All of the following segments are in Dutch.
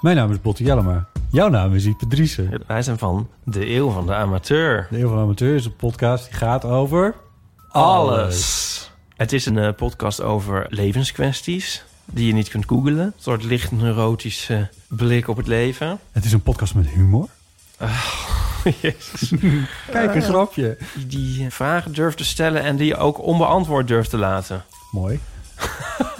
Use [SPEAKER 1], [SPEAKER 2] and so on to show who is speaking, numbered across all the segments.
[SPEAKER 1] Mijn naam is Botte Jellema. Jouw naam is Ipe Driessen.
[SPEAKER 2] Wij zijn van de Eeuw van de Amateur.
[SPEAKER 1] De Eeuw van de Amateur is een podcast die gaat over...
[SPEAKER 2] Alles. Het is een eh, podcast over levenskwesties die je niet kunt googlen. Een soort licht neurotische blik op het leven.
[SPEAKER 1] Het is een podcast met humor.
[SPEAKER 2] Jezus.
[SPEAKER 1] Kijk, een grapje.
[SPEAKER 2] Die, die vragen durft te stellen en die je ook onbeantwoord durft te laten.
[SPEAKER 1] Mooi.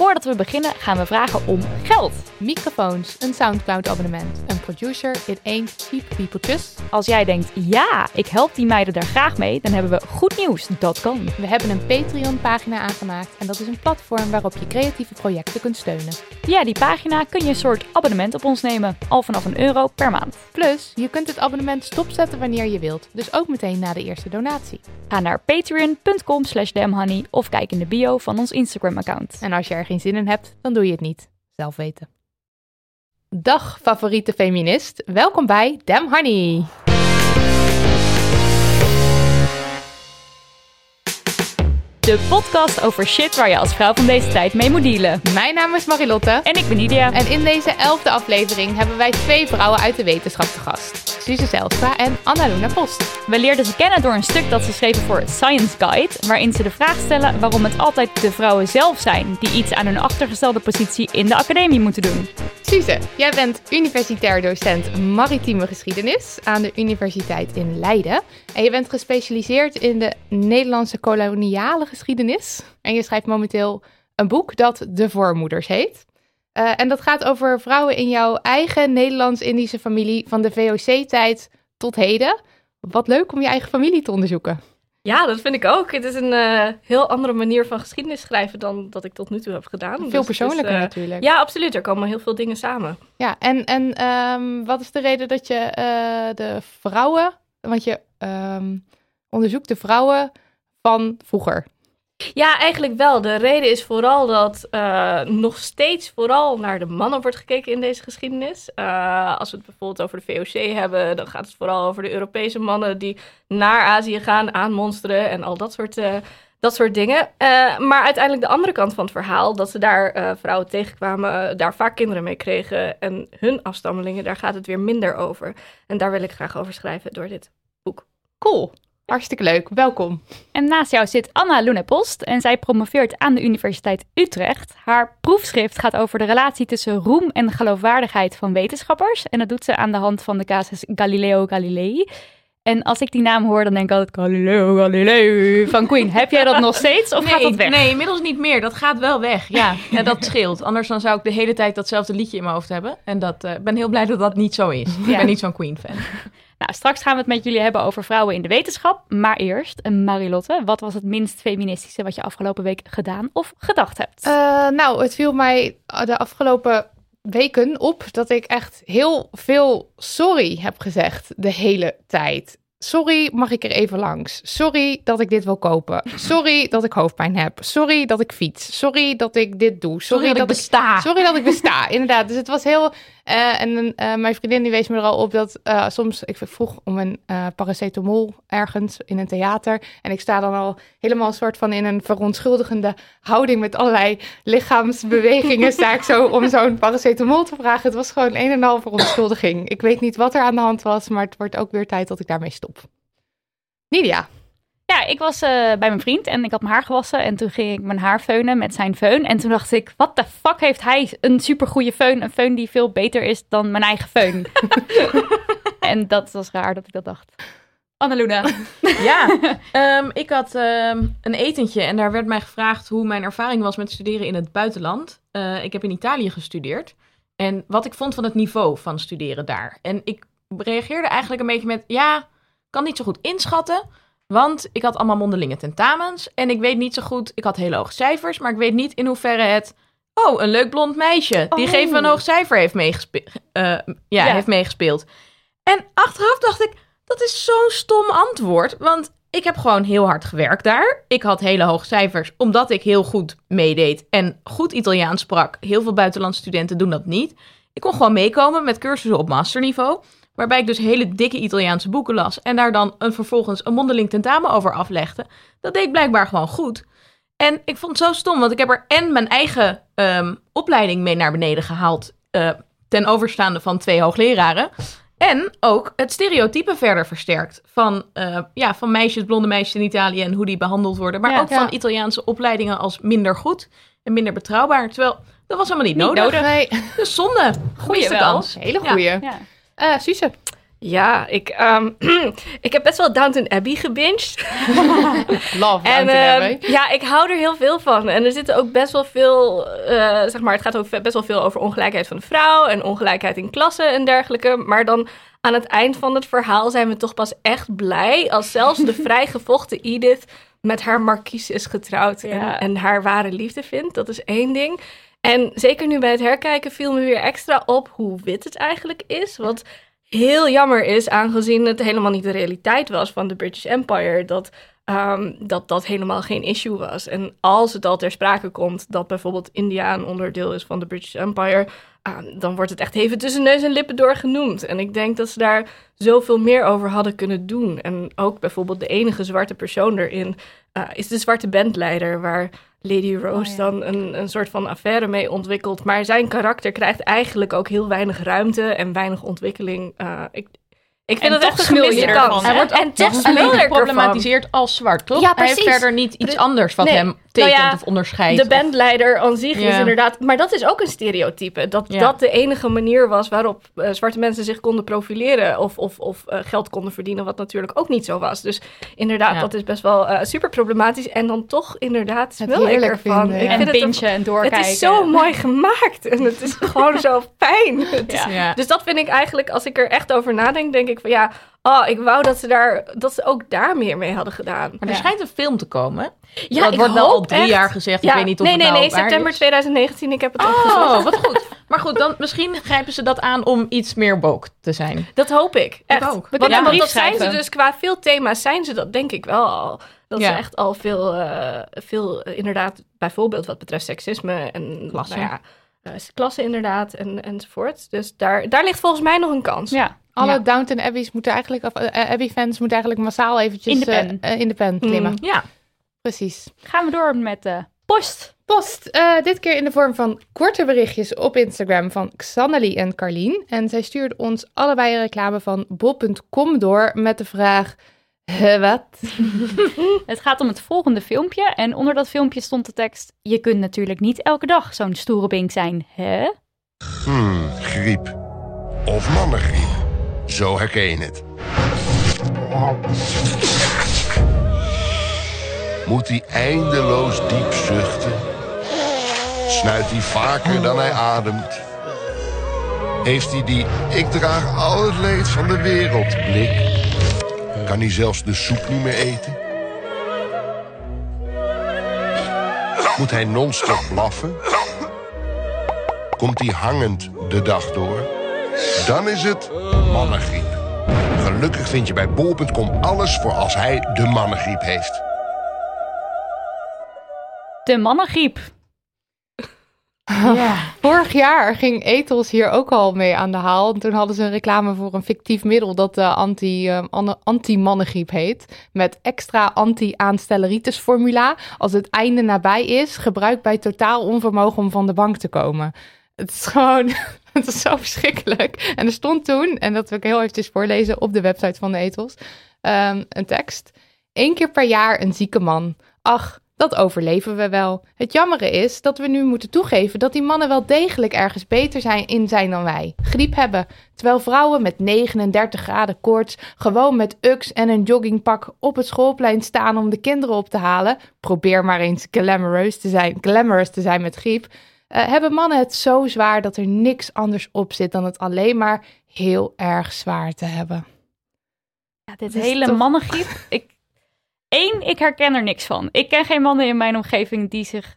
[SPEAKER 3] Voordat we beginnen gaan we vragen om geld.
[SPEAKER 4] Microfoons, een Soundcloud-abonnement, een producer, it ain't cheap people just.
[SPEAKER 3] Als jij denkt, ja, ik help die meiden daar graag mee, dan hebben we goed nieuws. Dat kan.
[SPEAKER 4] We hebben een Patreon-pagina aangemaakt en dat is een platform waarop je creatieve projecten kunt steunen.
[SPEAKER 3] Via die pagina kun je een soort abonnement op ons nemen. Al vanaf een euro per maand.
[SPEAKER 4] Plus, je kunt het abonnement stopzetten wanneer je wilt, dus ook meteen na de eerste donatie.
[SPEAKER 3] Ga naar patreon.com slash damhoney of kijk in de bio van ons Instagram-account.
[SPEAKER 4] En als je er geen zin in hebt, dan doe je het niet. Zelf weten. Dag favoriete feminist, welkom bij Damn Honey.
[SPEAKER 3] De podcast over shit waar je als vrouw van deze tijd mee moet dealen.
[SPEAKER 4] Mijn naam is Marilotte
[SPEAKER 3] En ik ben Nidia.
[SPEAKER 4] en in deze elfde aflevering hebben wij twee vrouwen uit de wetenschap te gast. Suze Zelstra en Anna-Luna Post.
[SPEAKER 3] We leerden ze kennen door een stuk dat ze schreven voor Science Guide, waarin ze de vraag stellen waarom het altijd de vrouwen zelf zijn die iets aan hun achtergestelde positie in de academie moeten doen.
[SPEAKER 4] Suze, jij bent universitair docent maritieme geschiedenis aan de Universiteit in Leiden. En je bent gespecialiseerd in de Nederlandse koloniale geschiedenis. En je schrijft momenteel een boek dat De Voormoeders heet. Eh, en dat gaat over vrouwen in jouw eigen Nederlands-Indische familie van de VOC-tijd tot heden. Wat leuk om je eigen familie te onderzoeken.
[SPEAKER 5] Ja, dat vind ik ook. Het is een eh, heel andere manier van geschiedenis schrijven dan dat ik tot nu toe heb gedaan. Dus
[SPEAKER 4] Veel
[SPEAKER 5] is,
[SPEAKER 4] persoonlijker
[SPEAKER 5] eh,
[SPEAKER 4] natuurlijk.
[SPEAKER 5] Ja, absoluut. Er komen heel veel dingen samen.
[SPEAKER 4] Ja, en, en ehm, wat is de reden dat je eh, de vrouwen, want je ehm, onderzoekt de vrouwen van vroeger.
[SPEAKER 5] Ja, eigenlijk wel. De reden is vooral dat eh, nog steeds vooral naar de mannen wordt gekeken in deze geschiedenis. Eh, als we het bijvoorbeeld over de VOC hebben, dan gaat het vooral over de Europese mannen die naar Azië gaan, aanmonsteren en al dat soort, eh, dat soort dingen. Maar uiteindelijk de andere kant van het verhaal, dat ze daar vrouwen tegenkwamen, daar vaak kinderen mee kregen en hun afstammelingen, daar gaat het weer minder over. En daar wil ik graag over schrijven door dit boek.
[SPEAKER 4] Cool, hartstikke leuk, welkom.
[SPEAKER 3] En naast jou zit Anna Lunepost en zij promoveert aan de Universiteit Utrecht. Haar proefschrift gaat over de relatie tussen roem en geloofwaardigheid van wetenschappers. En dat doet ze aan de hand van de casus Galileo Galilei. En als ik die naam hoor, dan denk ik altijd Galileo Galilei van Queen. Heb jij dat nog steeds of gaat dat weg?
[SPEAKER 6] Nee, inmiddels niet meer. Dat gaat wel weg. Ja, ja dat scheelt. Anders dan zou ik de hele tijd datzelfde liedje in mijn hoofd hebben. En dat, eh, ben heel blij dat dat niet zo is. Ik ben niet zo'n Queen-fan.
[SPEAKER 3] Nou, straks gaan we het met jullie hebben over vrouwen in de wetenschap. Maar eerst, eh, Marilotte, wat was het minst feministische wat je afgelopen week gedaan of gedacht hebt?
[SPEAKER 4] Eh, nou, het viel mij de afgelopen weken op dat ik echt heel veel sorry heb gezegd de hele tijd. Sorry, mag ik er even langs? Sorry dat ik dit wil kopen. Sorry dat ik hoofdpijn heb. Sorry dat ik fiets. Sorry dat ik dit doe.
[SPEAKER 6] Sorry, dat ik besta.
[SPEAKER 4] Sorry dat ik besta, inderdaad. Dus het was heel... eh, en eh, mijn vriendin die wees me er al op dat eh, soms... Ik vroeg om een paracetamol ergens in een theater. En ik sta dan al helemaal een soort van in een verontschuldigende houding... met allerlei lichaamsbewegingen sta ik zo om zo'n paracetamol te vragen. Het was gewoon een en al verontschuldiging. Ik weet niet wat er aan de hand was, maar het wordt ook weer tijd dat ik daarmee stop. Nidia.
[SPEAKER 3] Ja, ik was eh, bij mijn vriend en ik had mijn haar gewassen. En toen ging ik mijn haar feunen met zijn föhn. En toen dacht ik, wat de fuck heeft hij een supergoeie föhn? Een föhn die veel beter is dan mijn eigen föhn. en dat was raar dat ik dat dacht. Annaluna.
[SPEAKER 6] Ja, ehm, ik had ehm, een etentje en daar werd mij gevraagd hoe mijn ervaring was met studeren in het buitenland. Eh, ik heb in Italië gestudeerd en wat ik vond van het niveau van studeren daar. En ik reageerde eigenlijk een beetje met, ja, kan niet zo goed inschatten, want ik had allemaal mondelinge tentamens en ik weet niet zo goed, ik had hele hoge cijfers, maar ik weet niet in hoeverre het, oh, een leuk blond meisje, die
[SPEAKER 3] Oh.
[SPEAKER 6] me een hoog cijfer, heeft, meegespe- eh, ja,
[SPEAKER 3] Ja.
[SPEAKER 6] heeft meegespeeld. En achteraf dacht ik, dat is zo'n stom antwoord. Want ik heb gewoon heel hard gewerkt daar. Ik had hele hoge cijfers, omdat ik heel goed meedeed en goed Italiaans sprak. Heel veel buitenlandse studenten doen dat niet. Ik kon gewoon meekomen met cursussen op masterniveau. Waarbij ik dus hele dikke Italiaanse boeken las. En daar dan een, vervolgens een mondeling tentamen over aflegde. Dat deed ik blijkbaar gewoon goed. En ik vond het zo stom, want ik heb er en mijn eigen ehm, opleiding mee naar beneden gehaald. eh, ten overstaande van twee hoogleraren. En ook het stereotype verder versterkt. Van, eh, ja, van meisjes, blonde meisjes in Italië en hoe die behandeld worden. Maar
[SPEAKER 3] Ja.
[SPEAKER 6] ook
[SPEAKER 4] Ja.
[SPEAKER 6] van Italiaanse opleidingen als minder goed en minder betrouwbaar. Terwijl dat was helemaal niet,
[SPEAKER 3] Niet
[SPEAKER 6] nodig.
[SPEAKER 3] nodig.
[SPEAKER 4] Nee,
[SPEAKER 6] Dus zonde.
[SPEAKER 3] Wel.
[SPEAKER 6] kans.
[SPEAKER 4] hele
[SPEAKER 6] Ja.
[SPEAKER 4] goeie.
[SPEAKER 3] Ja.
[SPEAKER 4] Eh, Suze.
[SPEAKER 5] Ja, ik, ehm, ik heb best wel Downton Abbey gebinged.
[SPEAKER 4] Love
[SPEAKER 5] En
[SPEAKER 4] Downton
[SPEAKER 5] ehm,
[SPEAKER 4] Abbey.
[SPEAKER 5] ja, ik hou er heel veel van. En er zitten ook best wel veel, eh, zeg maar, het gaat ook best wel veel over ongelijkheid van de vrouw en ongelijkheid in klassen en dergelijke. Maar dan aan het eind van het verhaal zijn we toch pas echt blij als zelfs de vrijgevochten Edith met haar markies is getrouwd en haar ware liefde vindt. Dat is één ding. En zeker nu bij het herkijken viel me weer extra op hoe wit het eigenlijk is. Wat heel jammer is, aangezien het helemaal niet de realiteit was van de British Empire. Dat ehm, dat dat helemaal geen issue was. En als het al ter sprake komt dat bijvoorbeeld India een onderdeel is van de British Empire, ah, dan wordt het echt even tussen neus en lippen door genoemd. En ik denk dat ze daar zoveel meer over hadden kunnen doen. En ook bijvoorbeeld de enige zwarte persoon erin ah, is de zwarte bandleider, waar Lady Rose
[SPEAKER 3] Oh, ja.
[SPEAKER 5] dan een, een soort van affaire mee ontwikkelt. Maar zijn karakter krijgt eigenlijk ook heel weinig ruimte en weinig ontwikkeling. Ah, ik, ik vind
[SPEAKER 3] En
[SPEAKER 5] het
[SPEAKER 3] toch
[SPEAKER 5] echt een gemiste kans.
[SPEAKER 6] Hij wordt
[SPEAKER 5] en toch
[SPEAKER 6] geproblematiseerd als zwart, toch?
[SPEAKER 5] Ja,
[SPEAKER 6] Hij heeft
[SPEAKER 5] precies.
[SPEAKER 6] verder niet iets
[SPEAKER 5] Pre-
[SPEAKER 6] anders wat
[SPEAKER 5] Nee.
[SPEAKER 6] hem
[SPEAKER 5] Nou
[SPEAKER 6] tekent
[SPEAKER 5] ja,
[SPEAKER 6] of onderscheidt.
[SPEAKER 5] De bandleider aan zich is inderdaad... Maar dat is ook een stereotype. Dat
[SPEAKER 6] Ja.
[SPEAKER 5] dat de enige manier was waarop eh, zwarte mensen zich konden profileren... of, of, of eh, geld konden verdienen, wat natuurlijk ook niet zo was. Dus inderdaad,
[SPEAKER 6] Ja.
[SPEAKER 5] dat is best wel eh, super problematisch. En dan toch inderdaad smul ik ervan.
[SPEAKER 4] vinden, ja.
[SPEAKER 5] Ik
[SPEAKER 3] En
[SPEAKER 5] vind het,
[SPEAKER 3] bingen en doorkijken.
[SPEAKER 5] het is zo mooi gemaakt. En het is gewoon zo fijn. Is-. Dus dat vind ik eigenlijk, als ik er echt over nadenk, denk ik van ja... Oh, ik wou dat ze, daar, dat ze ook daar meer mee hadden gedaan.
[SPEAKER 6] Maar er
[SPEAKER 3] Ja.
[SPEAKER 6] schijnt een film te komen.
[SPEAKER 5] Ja,
[SPEAKER 6] dat
[SPEAKER 5] ik
[SPEAKER 6] wordt wel al drie
[SPEAKER 5] echt.
[SPEAKER 6] jaar gezegd.
[SPEAKER 5] Ja,
[SPEAKER 6] ik weet niet of
[SPEAKER 5] nee,
[SPEAKER 6] het
[SPEAKER 5] nee,
[SPEAKER 6] nou
[SPEAKER 5] nee, september
[SPEAKER 6] is.
[SPEAKER 5] 2019. Ik heb het opgezocht.
[SPEAKER 6] Oh, wat goed. Maar goed, dan misschien grijpen ze dat aan om iets meer woke te zijn.
[SPEAKER 5] Dat hoop ik. Echt.
[SPEAKER 6] ook. We
[SPEAKER 5] Want,
[SPEAKER 3] kunnen
[SPEAKER 5] dat zijn ze dus qua veel thema's zijn ze dat denk ik wel al. Dat
[SPEAKER 6] Ja.
[SPEAKER 5] ze echt al veel, eh, veel eh, inderdaad, bijvoorbeeld wat betreft seksisme en
[SPEAKER 6] Klasse.
[SPEAKER 5] Nou ja, eh, klasse inderdaad en, enzovoort. Dus daar, daar ligt volgens mij nog een kans.
[SPEAKER 3] Ja,
[SPEAKER 4] Alle
[SPEAKER 6] Ja.
[SPEAKER 4] Downton Abbey's moeten eigenlijk, of, eh, Abbey-fans moeten eigenlijk massaal eventjes
[SPEAKER 3] In de pen.
[SPEAKER 4] eh, eh, in de pen klimmen.
[SPEAKER 5] Mm.
[SPEAKER 6] Ja.
[SPEAKER 4] Precies.
[SPEAKER 3] gaan we door met de post.
[SPEAKER 4] Post, eh, dit keer in de vorm van korte berichtjes op Instagram van Xannelie en Carlien. En zij stuurden ons allebei een reclame van bol.com door met de vraag... "Huh, wat?
[SPEAKER 3] Het gaat om het volgende filmpje. En onder dat filmpje stond de tekst... Je kunt natuurlijk niet elke dag zo'n stoere bink zijn, hè?
[SPEAKER 7] Hmm, griep. Of mannengriep. Zo herken je het. Moet hij eindeloos diep zuchten? Snuit hij vaker dan hij ademt? Heeft hij die ik draag al het leed van de wereld blik? Kan hij zelfs de soep niet meer eten? Moet hij non-stop blaffen? Komt hij hangend de dag door? Dan is het mannengriep. Gelukkig vind je bij bol.com alles voor als hij de mannengriep heeft.
[SPEAKER 3] De mannengriep.
[SPEAKER 6] ja.
[SPEAKER 4] Vorig jaar ging Ethos hier ook al mee aan de haal. Toen hadden ze een reclame voor een fictief middel dat eh, anti, eh, anne- anti-mannengriep heet. Met extra anti-aanstelleritis formula. Als het einde nabij is, gebruik bij totaal onvermogen om van de bank te komen. Het is gewoon, het is zo verschrikkelijk. En er stond toen, en dat wil ik heel eventjes voorlezen op de website van de Ethos, ehm, een tekst. Eén keer per jaar een zieke man. Ach, dat overleven we wel. Het jammere is dat we nu moeten toegeven dat die mannen wel degelijk ergens beter zijn in zijn dan wij. Griep hebben, terwijl vrouwen met 39 graden koorts gewoon met ux en een joggingpak op het schoolplein staan om de kinderen op te halen. Probeer maar eens glamorous te zijn, glamorous te zijn met griep. Eh, hebben mannen het zo zwaar dat er niks anders op zit dan het alleen maar heel erg zwaar te hebben.
[SPEAKER 3] Ja, dit
[SPEAKER 4] Dat
[SPEAKER 3] hele
[SPEAKER 4] toch-
[SPEAKER 3] mannengriep. Ik, Eén, ik herken er niks van. Ik ken geen mannen in mijn omgeving die zich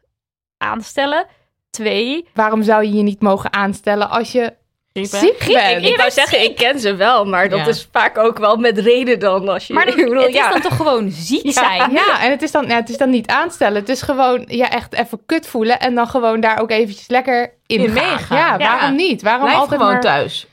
[SPEAKER 3] aanstellen. Twee,
[SPEAKER 4] Waarom zou je je niet mogen aanstellen als je ziek bent?
[SPEAKER 3] ik-
[SPEAKER 5] Ik wou zeggen, ik ken ze wel, maar dat
[SPEAKER 6] Ja.
[SPEAKER 5] is vaak ook wel met reden dan. Als je,
[SPEAKER 3] maar
[SPEAKER 5] bedoel,
[SPEAKER 3] het
[SPEAKER 5] ja.
[SPEAKER 3] is dan toch gewoon ziek zijn?
[SPEAKER 4] Ja, en het is, dan, ja, het is dan niet aanstellen. Het is gewoon ja, echt even kut voelen en dan gewoon daar ook eventjes lekker in,
[SPEAKER 6] In
[SPEAKER 4] gaan.
[SPEAKER 6] meegaan.
[SPEAKER 4] Ja,
[SPEAKER 6] Ja.
[SPEAKER 4] waarom niet? Waarom
[SPEAKER 6] Blijf
[SPEAKER 4] altijd
[SPEAKER 6] gewoon
[SPEAKER 4] maar...
[SPEAKER 6] thuis.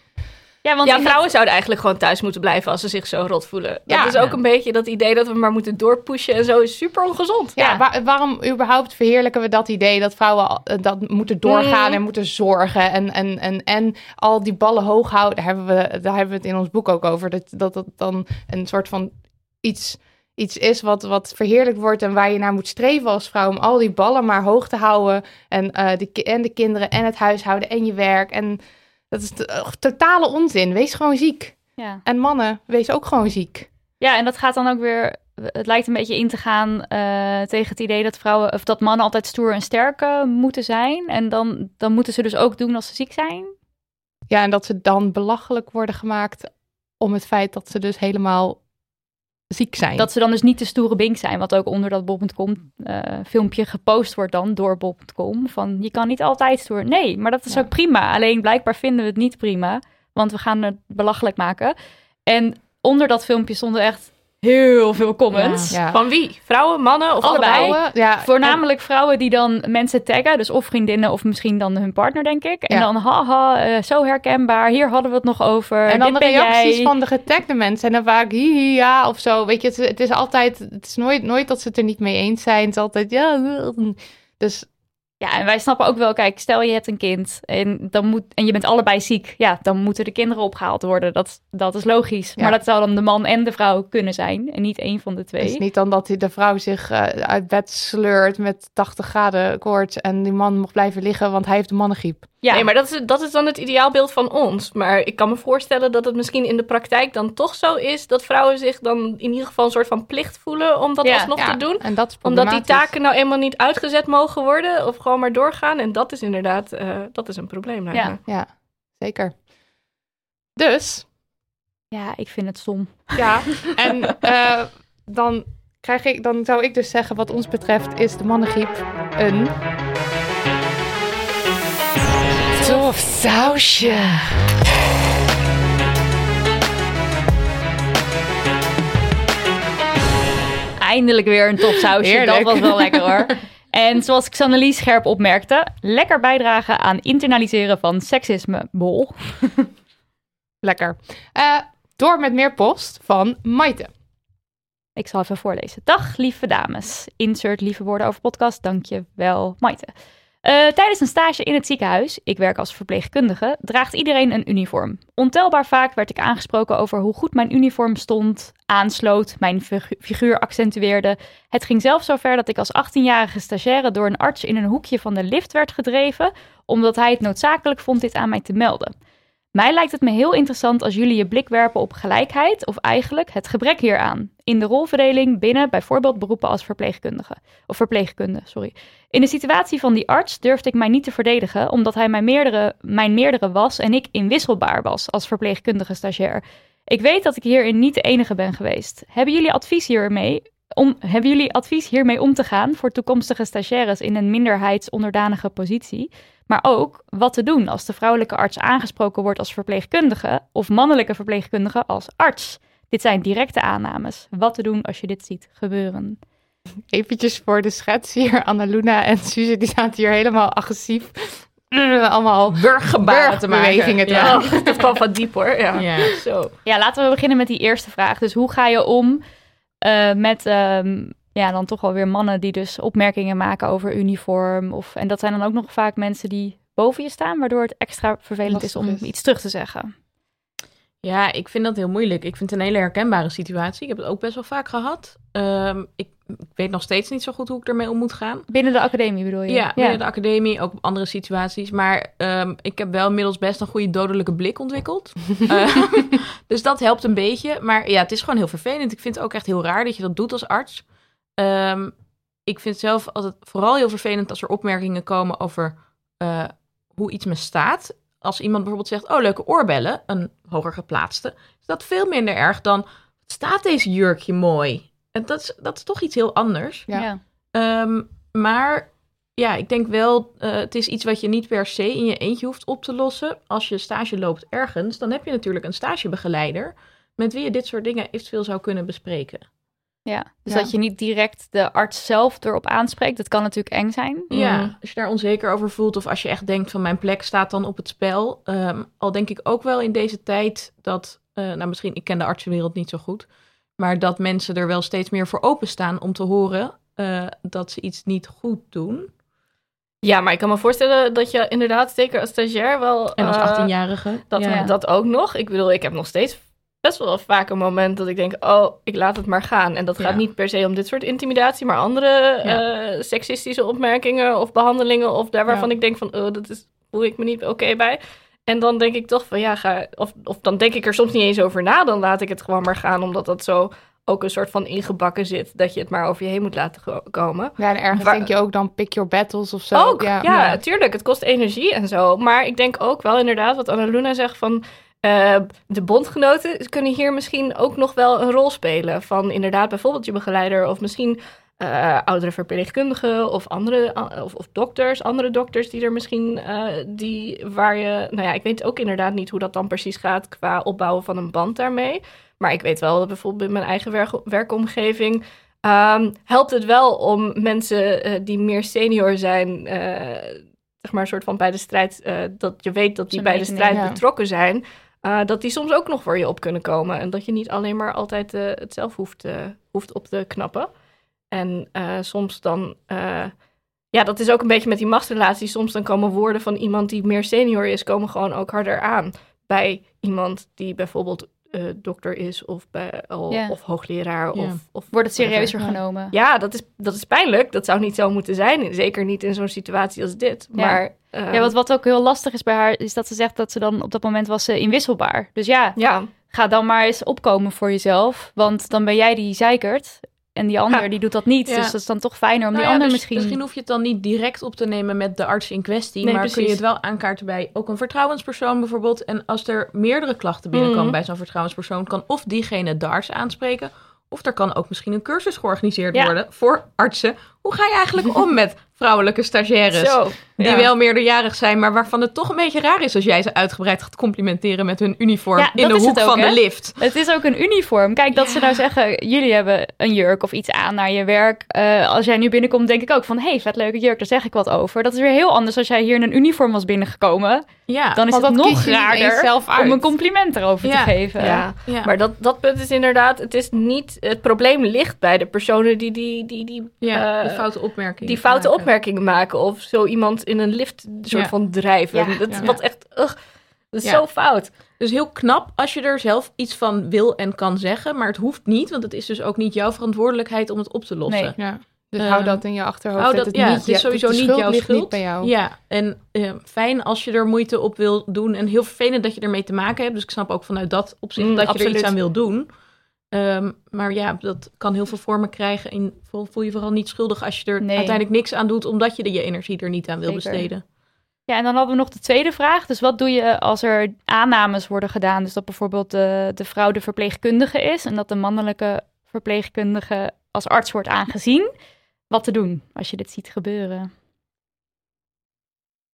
[SPEAKER 3] Ja, want
[SPEAKER 5] ja, vrouwen zouden eigenlijk gewoon thuis moeten blijven als ze zich zo rot voelen. Dat
[SPEAKER 4] Ja.
[SPEAKER 5] is ook
[SPEAKER 6] Ja.
[SPEAKER 5] een beetje dat idee dat we maar moeten doorpushen en zo is super ongezond.
[SPEAKER 4] Ja,
[SPEAKER 3] Ja.
[SPEAKER 4] wa- waarom überhaupt verheerlijken we dat idee dat vrouwen eh, dat moeten doorgaan
[SPEAKER 5] Mm.
[SPEAKER 4] en moeten zorgen en, en, en, en al die ballen hoog houden? Daar hebben we, daar hebben we het in ons boek ook over. Dat dat, dat dan een soort van iets, iets is wat, wat verheerlijkt wordt en waar je naar moet streven als vrouw om al die ballen maar hoog te houden. En, eh, de, en de kinderen en het huishouden en je werk. En dat is totale onzin. Wees gewoon ziek.
[SPEAKER 3] Ja.
[SPEAKER 4] En mannen, wees ook gewoon ziek.
[SPEAKER 3] ja, en dat gaat dan ook weer... Het lijkt een beetje in te gaan eh, tegen het idee dat vrouwen... of dat mannen altijd stoer en sterk eh, moeten zijn. En dan, dan moeten ze dus ook doen als ze ziek zijn.
[SPEAKER 4] Ja, en dat ze dan belachelijk worden gemaakt om het feit dat ze dus helemaal ziek zijn.
[SPEAKER 3] Dat ze dan dus niet de stoere bink zijn. Wat ook onder dat bol.com eh, filmpje gepost wordt dan door bol.com. Van je kan niet altijd stoer. Nee, maar dat is
[SPEAKER 4] Ja.
[SPEAKER 3] ook prima. Alleen blijkbaar vinden we het niet prima. Want we gaan het belachelijk maken. En onder dat filmpje stonden echt heel veel comments.
[SPEAKER 4] Ja.
[SPEAKER 5] Van wie? Vrouwen, mannen of
[SPEAKER 3] Allebei.
[SPEAKER 5] allebei?
[SPEAKER 4] Vrouwen, ja,
[SPEAKER 3] Voornamelijk vrouwen die dan mensen taggen, dus of vriendinnen of misschien dan hun partner, denk ik. En
[SPEAKER 4] Ja.
[SPEAKER 3] dan, haha, eh, zo herkenbaar, hier hadden we het nog over.
[SPEAKER 4] En, dan
[SPEAKER 3] dit
[SPEAKER 4] de
[SPEAKER 3] ben
[SPEAKER 4] reacties
[SPEAKER 3] jij.
[SPEAKER 4] van de getagde mensen. En dan vaak hi, hi, ja of zo. Weet je, het, is- het is altijd, het is nooit, nooit dat ze het er niet mee eens zijn. Het is altijd, ja. Dus
[SPEAKER 3] Ja, en wij snappen ook wel, kijk, stel je hebt een kind en, dan moet, en je bent allebei ziek. Ja, dan moeten de kinderen opgehaald worden. Dat, dat is logisch.
[SPEAKER 4] Ja.
[SPEAKER 3] Maar dat zou dan de man en de vrouw kunnen zijn en niet één van de twee.
[SPEAKER 4] het is niet dan dat de vrouw zich eh, uit bed sleurt met 80 graden koorts. En die man mag blijven liggen, want hij heeft de mannengriep.
[SPEAKER 3] Ja,
[SPEAKER 5] Nee, maar dat is, dat is dan het ideaalbeeld van ons. Maar ik kan me voorstellen dat het misschien in de praktijk dan toch zo is... dat vrouwen zich dan in ieder geval een soort van plicht voelen om dat
[SPEAKER 3] Ja,
[SPEAKER 5] alsnog
[SPEAKER 4] Ja,
[SPEAKER 5] te doen.
[SPEAKER 4] En dat is
[SPEAKER 5] Omdat die taken nou eenmaal niet uitgezet mogen worden of gewoon maar doorgaan. En dat is inderdaad, eh, dat is een probleem. lijkt
[SPEAKER 3] Ja.
[SPEAKER 5] me.
[SPEAKER 4] Ja, zeker. Dus,
[SPEAKER 3] ja, ik vind het stom.
[SPEAKER 4] ja. en eh, dan, krijg ik, dan zou ik dus zeggen, wat ons betreft, is de mannengriep een... Tof sausje.
[SPEAKER 3] Eindelijk weer een topsausje. Dat
[SPEAKER 4] Heerlijk.
[SPEAKER 3] was wel lekker hoor. En zoals Xannelie scherp opmerkte, lekker bijdragen aan internaliseren van seksisme. Bol.
[SPEAKER 4] Lekker. Eh, door met meer post van Maite.
[SPEAKER 3] Ik zal even voorlezen. Dag, lieve dames. Insert lieve woorden over podcast. Dank je wel, Maite. Eh, tijdens een stage in het ziekenhuis, ik werk als verpleegkundige, draagt iedereen een uniform. Ontelbaar vaak werd ik aangesproken over hoe goed mijn uniform stond, aansloot, mijn figu- figuur accentueerde. Het ging zelfs zo ver dat ik als 18-jarige stagiaire door een arts in een hoekje van de lift werd gedreven, omdat hij het noodzakelijk vond dit aan mij te melden. Mij lijkt het me heel interessant als jullie je blik werpen op gelijkheid, of eigenlijk het gebrek hieraan, in de rolverdeling binnen bijvoorbeeld beroepen als verpleegkundige. Of verpleegkunde, sorry. In de situatie van die arts durfde ik mij niet te verdedigen, omdat hij mijn meerdere, mijn meerdere was en ik inwisselbaar was als verpleegkundige stagiair. Ik weet dat ik hierin niet de enige ben geweest. Hebben jullie advies hiermee om, hebben jullie advies hiermee om te gaan voor toekomstige stagiaires in een minderheidsonderdanige positie? Maar ook wat te doen als de vrouwelijke arts aangesproken wordt als verpleegkundige of mannelijke verpleegkundige als arts. Dit zijn directe aannames. Wat te doen als je dit ziet gebeuren.
[SPEAKER 4] Eventjes voor de schets hier. Annaluna en Suze, die zaten hier helemaal agressief. Allemaal
[SPEAKER 6] Burggebaren te maken. Ja.
[SPEAKER 5] Oh, dat kwam van diep hoor. Ja.
[SPEAKER 6] Ja.
[SPEAKER 5] Zo.
[SPEAKER 3] Ja, laten we beginnen met die eerste vraag. Dus hoe ga je om eh, met ehm, ja, dan toch wel weer mannen die dus opmerkingen maken over uniform? Of, en dat zijn dan ook nog vaak mensen die boven je staan, waardoor het extra vervelend is om
[SPEAKER 4] is.
[SPEAKER 3] iets terug te zeggen.
[SPEAKER 6] Ja, ik vind dat heel moeilijk. Ik vind het een hele herkenbare situatie. Ik heb het ook best wel vaak gehad. Ehm, ik ik weet nog steeds niet zo goed hoe ik ermee om moet gaan.
[SPEAKER 3] Binnen de academie bedoel je?
[SPEAKER 6] Ja, binnen de academie, ook op andere situaties. Maar ehm, ik heb wel inmiddels best een goede dodelijke blik ontwikkeld. Eh, dus dat helpt een beetje. Maar ja, het is gewoon heel vervelend. Ik vind het ook echt heel raar dat je dat doet als arts. Ehm, ik vind zelf altijd vooral heel vervelend als er opmerkingen komen over eh, hoe iets me staat. Als iemand bijvoorbeeld zegt, oh leuke oorbellen, een hoger geplaatste. Is dat veel minder erg dan, staat deze jurkje mooi? En dat is, dat is toch iets heel anders.
[SPEAKER 4] Ja.
[SPEAKER 3] Ja.
[SPEAKER 6] Ehm, maar ja, ik denk wel, eh, het is iets wat je niet per se in je eentje hoeft op te lossen. Als je stage loopt ergens, dan heb je natuurlijk een stagebegeleider met wie je dit soort dingen eventueel zou kunnen bespreken.
[SPEAKER 3] Ja, dus
[SPEAKER 4] Ja.
[SPEAKER 3] dat je niet direct de arts zelf erop aanspreekt, dat kan natuurlijk eng zijn.
[SPEAKER 6] Ja,
[SPEAKER 4] Mhm.
[SPEAKER 6] als je daar onzeker over voelt of als je echt denkt van mijn plek staat dan op het spel. Ehm, al denk ik ook wel in deze tijd dat, eh, nou misschien, ik ken de artsenwereld niet zo goed, maar dat mensen er wel steeds meer voor openstaan om te horen eh, dat ze iets niet goed doen.
[SPEAKER 5] Ja, maar ik kan me voorstellen dat je inderdaad, zeker als stagiair, wel...
[SPEAKER 6] En als
[SPEAKER 5] eh,
[SPEAKER 6] 18-jarige.
[SPEAKER 5] Dat,
[SPEAKER 6] ja.
[SPEAKER 5] dat ook nog. Ik bedoel, ik heb nog steeds best wel vaak een moment dat ik denk, oh, ik laat het maar gaan. En dat gaat
[SPEAKER 6] Ja.
[SPEAKER 5] niet per se om dit soort intimidatie, maar andere
[SPEAKER 6] Ja.
[SPEAKER 5] eh, seksistische opmerkingen of behandelingen of daar waarvan
[SPEAKER 4] Ja.
[SPEAKER 5] ik denk van, oh, dat is, voel ik me niet oké bij. En dan denk ik toch van, ja, ga, of, of dan denk ik er soms niet eens over na, dan laat ik het gewoon maar gaan, omdat dat zo ook een soort van ingebakken zit, dat je het maar over je heen moet laten komen.
[SPEAKER 4] Ja, en ergens
[SPEAKER 5] Waar-
[SPEAKER 4] denk je ook dan pick your battles of zo.
[SPEAKER 5] Ook, ja, natuurlijk. Het kost energie en zo. Maar ik denk ook wel inderdaad wat Annaluna zegt van... eh, de bondgenoten kunnen hier misschien ook nog wel een rol spelen. Van inderdaad bijvoorbeeld je begeleider of misschien eh, oudere verpleegkundigen of andere eh, of, of dokters, andere dokters die er misschien die waar je, nou ja, ik weet ook inderdaad niet hoe dat dan precies gaat qua opbouwen van een band daarmee. Maar ik weet wel dat bijvoorbeeld in mijn eigen werk, werkomgeving ehm, helpt het wel om mensen die meer senior zijn, zeg maar een soort van bij de strijd, dat je weet dat die
[SPEAKER 3] Ze
[SPEAKER 5] bij de strijd
[SPEAKER 4] ja.
[SPEAKER 5] betrokken zijn. Eh, dat die soms ook nog voor je op kunnen komen. En dat je niet alleen maar altijd eh, het zelf hoeft, eh, hoeft op te knappen. En soms dan, ja, dat is ook een beetje met die machtsrelatie. Soms dan komen woorden van iemand die meer senior is, komen gewoon ook harder aan bij iemand die bijvoorbeeld dokter is of, bij, of,
[SPEAKER 3] Ja.
[SPEAKER 5] of hoogleraar. Of, of
[SPEAKER 3] Wordt het serieuzer genomen?
[SPEAKER 5] ja, dat is, dat is pijnlijk. Dat zou niet zo moeten zijn. Zeker niet in zo'n situatie als dit. Maar
[SPEAKER 3] Ja, wat, wat ook heel lastig is bij haar, is dat ze zegt dat ze dan op dat moment was ze inwisselbaar. Dus ja,
[SPEAKER 5] ja,
[SPEAKER 3] ga dan maar eens opkomen voor jezelf. Want dan ben jij die zeikert. En die ander,
[SPEAKER 5] Ja.
[SPEAKER 3] die doet dat niet.
[SPEAKER 6] Ja.
[SPEAKER 3] Dus dat is dan toch fijner om
[SPEAKER 6] Nou
[SPEAKER 3] die
[SPEAKER 6] ja,
[SPEAKER 3] ander
[SPEAKER 6] dus
[SPEAKER 3] misschien...
[SPEAKER 6] hoef je het dan niet direct op te nemen met de arts in kwestie.
[SPEAKER 5] Nee,
[SPEAKER 6] maar kun je het wel aankaarten bij ook een vertrouwenspersoon bijvoorbeeld. En als er meerdere klachten binnenkomen
[SPEAKER 5] Mhm.
[SPEAKER 6] bij zo'n vertrouwenspersoon, kan of diegene de arts aanspreken. Of er kan ook misschien een cursus georganiseerd worden voor artsen. Hoe ga je eigenlijk om met vrouwelijke stagiaires?
[SPEAKER 5] zo.
[SPEAKER 6] Die
[SPEAKER 5] ja.
[SPEAKER 6] wel meerderjarig zijn, maar waarvan het toch een beetje raar is als jij ze uitgebreid gaat complimenteren met hun uniform
[SPEAKER 3] Ja,
[SPEAKER 6] in
[SPEAKER 3] dat
[SPEAKER 6] de
[SPEAKER 3] is
[SPEAKER 6] hoek
[SPEAKER 3] het ook,
[SPEAKER 6] van
[SPEAKER 3] hè?
[SPEAKER 6] de lift.
[SPEAKER 3] Het is ook een uniform. Kijk, dat ze nou zeggen, jullie hebben een jurk of iets aan naar je werk. Eh, als jij nu binnenkomt, denk ik ook van, hey, vet leuke jurk, daar zeg ik wat over. Dat is weer heel anders als jij hier in een uniform was binnengekomen.
[SPEAKER 6] Ja,
[SPEAKER 3] Dan is het
[SPEAKER 4] dat
[SPEAKER 3] nog raarder
[SPEAKER 4] zelf
[SPEAKER 3] om een compliment erover
[SPEAKER 6] Ja.
[SPEAKER 3] te geven.
[SPEAKER 5] Ja.
[SPEAKER 6] ja.
[SPEAKER 5] Maar dat, dat punt is inderdaad, het is niet, het probleem ligt bij de personen die die, die, die,
[SPEAKER 6] ja,
[SPEAKER 5] eh,
[SPEAKER 6] de foute opmerking.
[SPEAKER 5] die foute
[SPEAKER 6] maken.
[SPEAKER 5] opmerkingen maken. Of zo iemand in een lift soort
[SPEAKER 6] Ja.
[SPEAKER 5] van drijven.
[SPEAKER 3] Ja.
[SPEAKER 5] dat is
[SPEAKER 6] Ja.
[SPEAKER 5] wat echt, ugh, dat is
[SPEAKER 6] Ja.
[SPEAKER 5] zo fout.
[SPEAKER 6] Dus heel knap als je er zelf iets van wil en kan zeggen. Maar het hoeft niet, want het is dus ook niet jouw verantwoordelijkheid om het op te lossen.
[SPEAKER 3] Nee.
[SPEAKER 4] Ja. Dus hou dat in je achterhoofd.
[SPEAKER 6] hou
[SPEAKER 4] dat
[SPEAKER 6] dat-
[SPEAKER 4] het
[SPEAKER 6] ja,
[SPEAKER 4] niet
[SPEAKER 6] het is sowieso
[SPEAKER 4] de
[SPEAKER 6] niet
[SPEAKER 4] schuld
[SPEAKER 6] jouw
[SPEAKER 4] ligt
[SPEAKER 6] schuld.
[SPEAKER 4] niet bij jou.
[SPEAKER 6] Ja, en eh, fijn als je er moeite op wil doen. En heel vervelend dat je ermee te maken hebt. Dus ik snap ook vanuit dat opzicht
[SPEAKER 5] Mm,
[SPEAKER 6] dat je er iets aan wil doen. Ehm, maar ja, dat kan heel veel vormen krijgen. En voel, je vooral niet schuldig als je er
[SPEAKER 3] Nee.
[SPEAKER 6] uiteindelijk niks aan doet. Omdat je je energie er niet aan wil
[SPEAKER 3] Zeker.
[SPEAKER 6] besteden.
[SPEAKER 3] Ja, en dan hadden we nog de tweede vraag. Dus wat doe je als er aannames worden gedaan? Dus dat bijvoorbeeld de, de vrouw de verpleegkundige is en dat de mannelijke verpleegkundige als arts wordt aangezien. Wat te doen als je dit ziet gebeuren?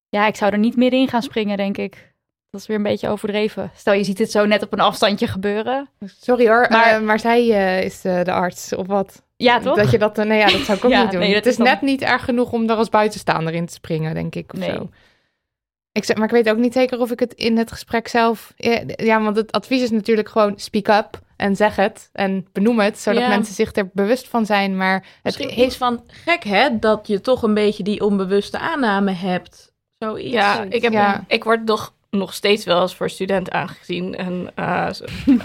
[SPEAKER 3] Ja, ik zou er niet middenin gaan springen, denk ik. Dat is weer een beetje overdreven. Stel, je ziet het zo net op een afstandje gebeuren.
[SPEAKER 4] Sorry hoor,
[SPEAKER 3] Maar-
[SPEAKER 4] maar, maar zij eh, is eh, de arts of wat?
[SPEAKER 3] Ja, toch?
[SPEAKER 4] Dat je dat, eh, nee, ja, dat zou ik ook
[SPEAKER 3] Ja,
[SPEAKER 4] niet doen.
[SPEAKER 3] nee, dat
[SPEAKER 4] het is
[SPEAKER 3] is dan-
[SPEAKER 4] net niet erg genoeg om er als buitenstaander in te springen, denk ik. Of
[SPEAKER 3] Nee.
[SPEAKER 4] zo. Ik zeg, maar ik weet ook niet zeker of ik het in het gesprek zelf. Ja, want het advies is natuurlijk gewoon speak up en zeg het en benoem het, zodat
[SPEAKER 6] Ja.
[SPEAKER 4] mensen zich er bewust van zijn. Maar het
[SPEAKER 6] Misschien iets van gek hè, dat je toch een beetje die onbewuste aanname hebt. Zoiets.
[SPEAKER 5] Ja, ik, heb,
[SPEAKER 4] Ja.
[SPEAKER 5] ik word nog, nog steeds wel eens voor student aangezien. En eh,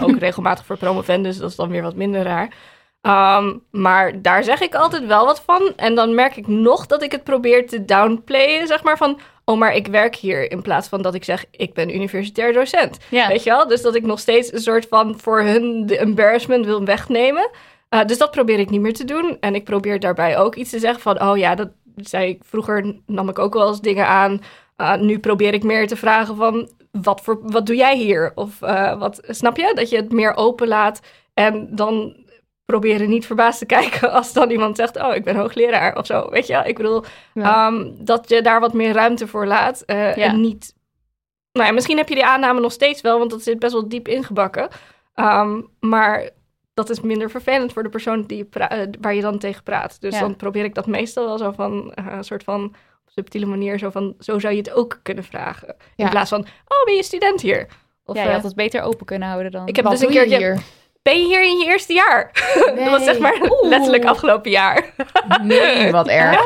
[SPEAKER 5] ook regelmatig voor promovendus. Dat is dan weer wat minder raar. Ehm, maar daar zeg ik altijd wel wat van. En dan merk ik nog dat ik het probeer te downplayen, zeg maar van... Oh, maar ik werk hier in plaats van dat ik zeg ik ben universitair docent.
[SPEAKER 3] Ja.
[SPEAKER 5] Weet je wel? Dus dat ik nog steeds een soort van voor hun de embarrassment wil wegnemen. Uh, dus dat probeer ik niet meer te doen. En ik probeer daarbij ook iets te zeggen van... Oh ja, dat zei ik vroeger, nam ik ook wel eens dingen aan. Uh, nu probeer ik meer te vragen van... Wat, voor, wat doe jij hier? Of uh, wat, snap je? Dat je het meer open laat. En dan proberen niet verbaasd te kijken als dan iemand zegt... oh, ik ben hoogleraar of zo. Weet je? Ik bedoel, ja. um, dat je daar wat meer ruimte voor laat. Uh, ja. En niet... Nou ja, misschien heb je die aanname nog steeds wel... want dat zit best wel diep ingebakken. Um, maar dat is minder vervelend voor de persoon die je uh, waar je dan tegen praat. Dus ja. dan probeer ik dat meestal wel zo van... Een soort van subtiele manier... zo van, zo zou je het ook kunnen vragen. In plaats van, oh, ben je student hier?
[SPEAKER 3] Of, ja, je had het beter open kunnen houden dan.
[SPEAKER 5] Ik heb dus een keer hier ben je hier in je eerste jaar? Nee. Dat was zeg maar Oeh. letterlijk afgelopen jaar.
[SPEAKER 6] Nee, wat erg.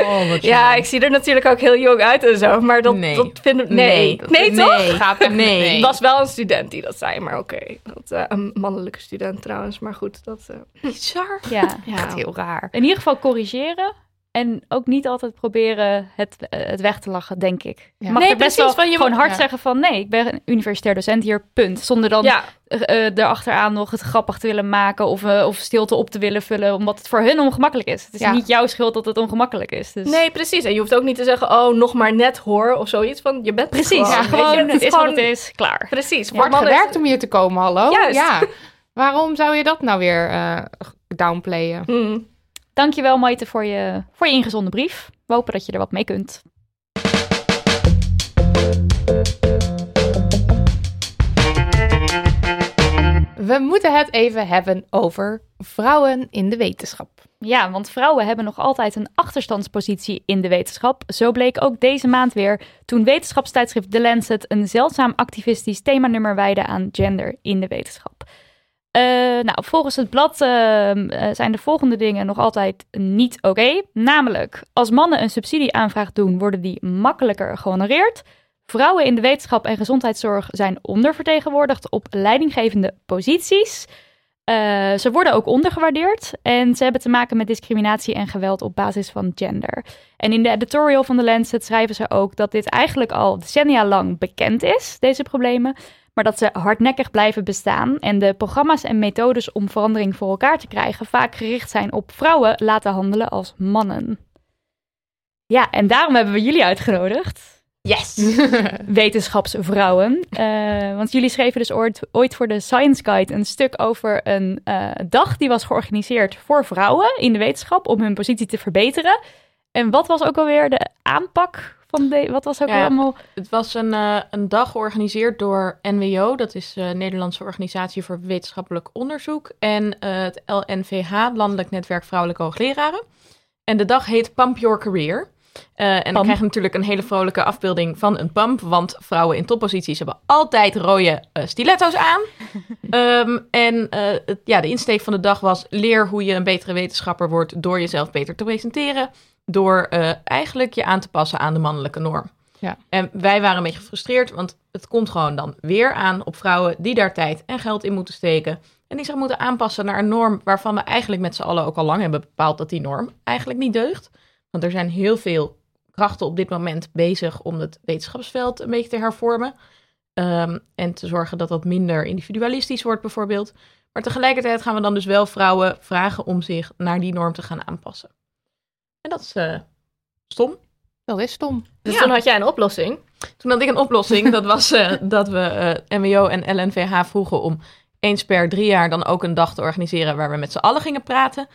[SPEAKER 5] Oh, wat ja, ik zie er natuurlijk ook heel jong uit en zo, maar dat,
[SPEAKER 6] nee.
[SPEAKER 5] dat vind ik... Nee, nee, nee toch?
[SPEAKER 6] Nee. Gaat er, nee.
[SPEAKER 5] Het was wel een student die dat zei, maar oké. Okay. Uh, een mannelijke student trouwens, maar goed. Dat, uh...
[SPEAKER 6] Bizar.
[SPEAKER 3] Ja.
[SPEAKER 6] ja, echt heel raar.
[SPEAKER 3] In ieder geval corrigeren. En ook niet altijd proberen het, uh, het weg te lachen, denk ik. Ja. Mag
[SPEAKER 5] nee,
[SPEAKER 3] er best
[SPEAKER 5] precies,
[SPEAKER 3] wel
[SPEAKER 5] je
[SPEAKER 3] gewoon hard
[SPEAKER 5] ja.
[SPEAKER 3] zeggen van... nee, ik ben een universitair docent hier, punt. Zonder dan
[SPEAKER 5] Ja,
[SPEAKER 3] uh, uh, erachteraan nog het grappig te willen maken... Of, uh, of stilte op te willen vullen, omdat het voor hun ongemakkelijk is. Het is
[SPEAKER 4] Ja.
[SPEAKER 3] niet jouw schuld dat het ongemakkelijk is. Dus...
[SPEAKER 5] nee, precies. En je hoeft ook niet te zeggen, oh, nog maar net hoor, of zoiets. Van, je bent het
[SPEAKER 3] precies.
[SPEAKER 5] gewoon.
[SPEAKER 3] Ja,
[SPEAKER 5] je.
[SPEAKER 3] gewoon,
[SPEAKER 5] Het
[SPEAKER 3] het is
[SPEAKER 5] gewoon-
[SPEAKER 3] wat het is, klaar.
[SPEAKER 5] Precies.
[SPEAKER 4] Wordt
[SPEAKER 5] mannen-
[SPEAKER 4] gewerkt om hier te komen, hallo?
[SPEAKER 5] Juist.
[SPEAKER 4] Ja. Waarom zou je dat nou weer eh, downplayen?
[SPEAKER 5] Hmm.
[SPEAKER 3] Dankjewel, Maite, voor je, voor je ingezonden brief. We hopen dat je er wat mee kunt.
[SPEAKER 4] We moeten het even hebben over vrouwen in de wetenschap.
[SPEAKER 3] Ja, want vrouwen hebben nog altijd een achterstandspositie in de wetenschap. Zo bleek ook deze maand weer toen wetenschapstijdschrift The Lancet een zeldzaam activistisch themanummer wijde aan gender in de wetenschap. Uh, nou, volgens het blad uh, zijn de volgende dingen nog altijd niet oké. Namelijk, als mannen een subsidieaanvraag doen, worden die makkelijker gehonoreerd. Vrouwen in de wetenschap en gezondheidszorg zijn ondervertegenwoordigd op leidinggevende posities. Uh, ze worden ook ondergewaardeerd en ze hebben te maken met discriminatie en geweld op basis van gender. En in de editorial van The Lancet schrijven ze ook dat dit eigenlijk al decennia lang bekend is, deze problemen, maar dat ze hardnekkig blijven bestaan en de programma's en methodes om verandering voor elkaar te krijgen vaak gericht zijn op vrouwen laten handelen als mannen. Ja, en daarom hebben we jullie uitgenodigd.
[SPEAKER 4] Yes!
[SPEAKER 3] wetenschapsvrouwen. Uh, want jullie schreven dus ooit, ooit voor de Science Guide een stuk over een uh, dag die was georganiseerd voor vrouwen in de wetenschap om hun positie te verbeteren. En wat was ook alweer de aanpak van de. Wat was ook
[SPEAKER 6] Ja,
[SPEAKER 3] allemaal.
[SPEAKER 6] Het was een, eh, een dag georganiseerd door NWO, dat is de Nederlandse Organisatie voor Wetenschappelijk Onderzoek, en eh, het LNVH, Landelijk Netwerk Vrouwelijke Hoogleraren. En de dag heet Pump Your Career. Eh, en dan
[SPEAKER 3] Pump.
[SPEAKER 6] krijg je natuurlijk een hele vrolijke afbeelding van een pump, want vrouwen in topposities hebben altijd rode eh, stiletto's aan. Ehm, en eh, het- ja, de insteek van de dag was leer hoe je een betere wetenschapper wordt door jezelf beter te presenteren, door eigenlijk je aan te passen aan de mannelijke norm.
[SPEAKER 4] Ja.
[SPEAKER 6] En wij waren een beetje gefrustreerd, want het komt gewoon dan weer aan op vrouwen die daar tijd en geld in moeten steken. En die zich moeten aanpassen naar een norm waarvan we eigenlijk met z'n allen ook al lang hebben bepaald dat die norm eigenlijk niet deugt. Want er zijn heel veel krachten op dit moment bezig om het wetenschapsveld een beetje te hervormen. Ehm, en te zorgen dat dat minder individualistisch wordt bijvoorbeeld. Maar tegelijkertijd gaan we dan dus wel vrouwen vragen om zich naar die norm te gaan aanpassen. En dat is eh, stom.
[SPEAKER 4] Dat is stom.
[SPEAKER 5] Dus
[SPEAKER 6] Ja.
[SPEAKER 5] toen had jij een oplossing.
[SPEAKER 6] Toen had ik een oplossing. Dat was eh, dat we eh, MWO en LNVH vroegen om eens per drie jaar dan ook een dag te organiseren waar we met z'n allen gingen praten.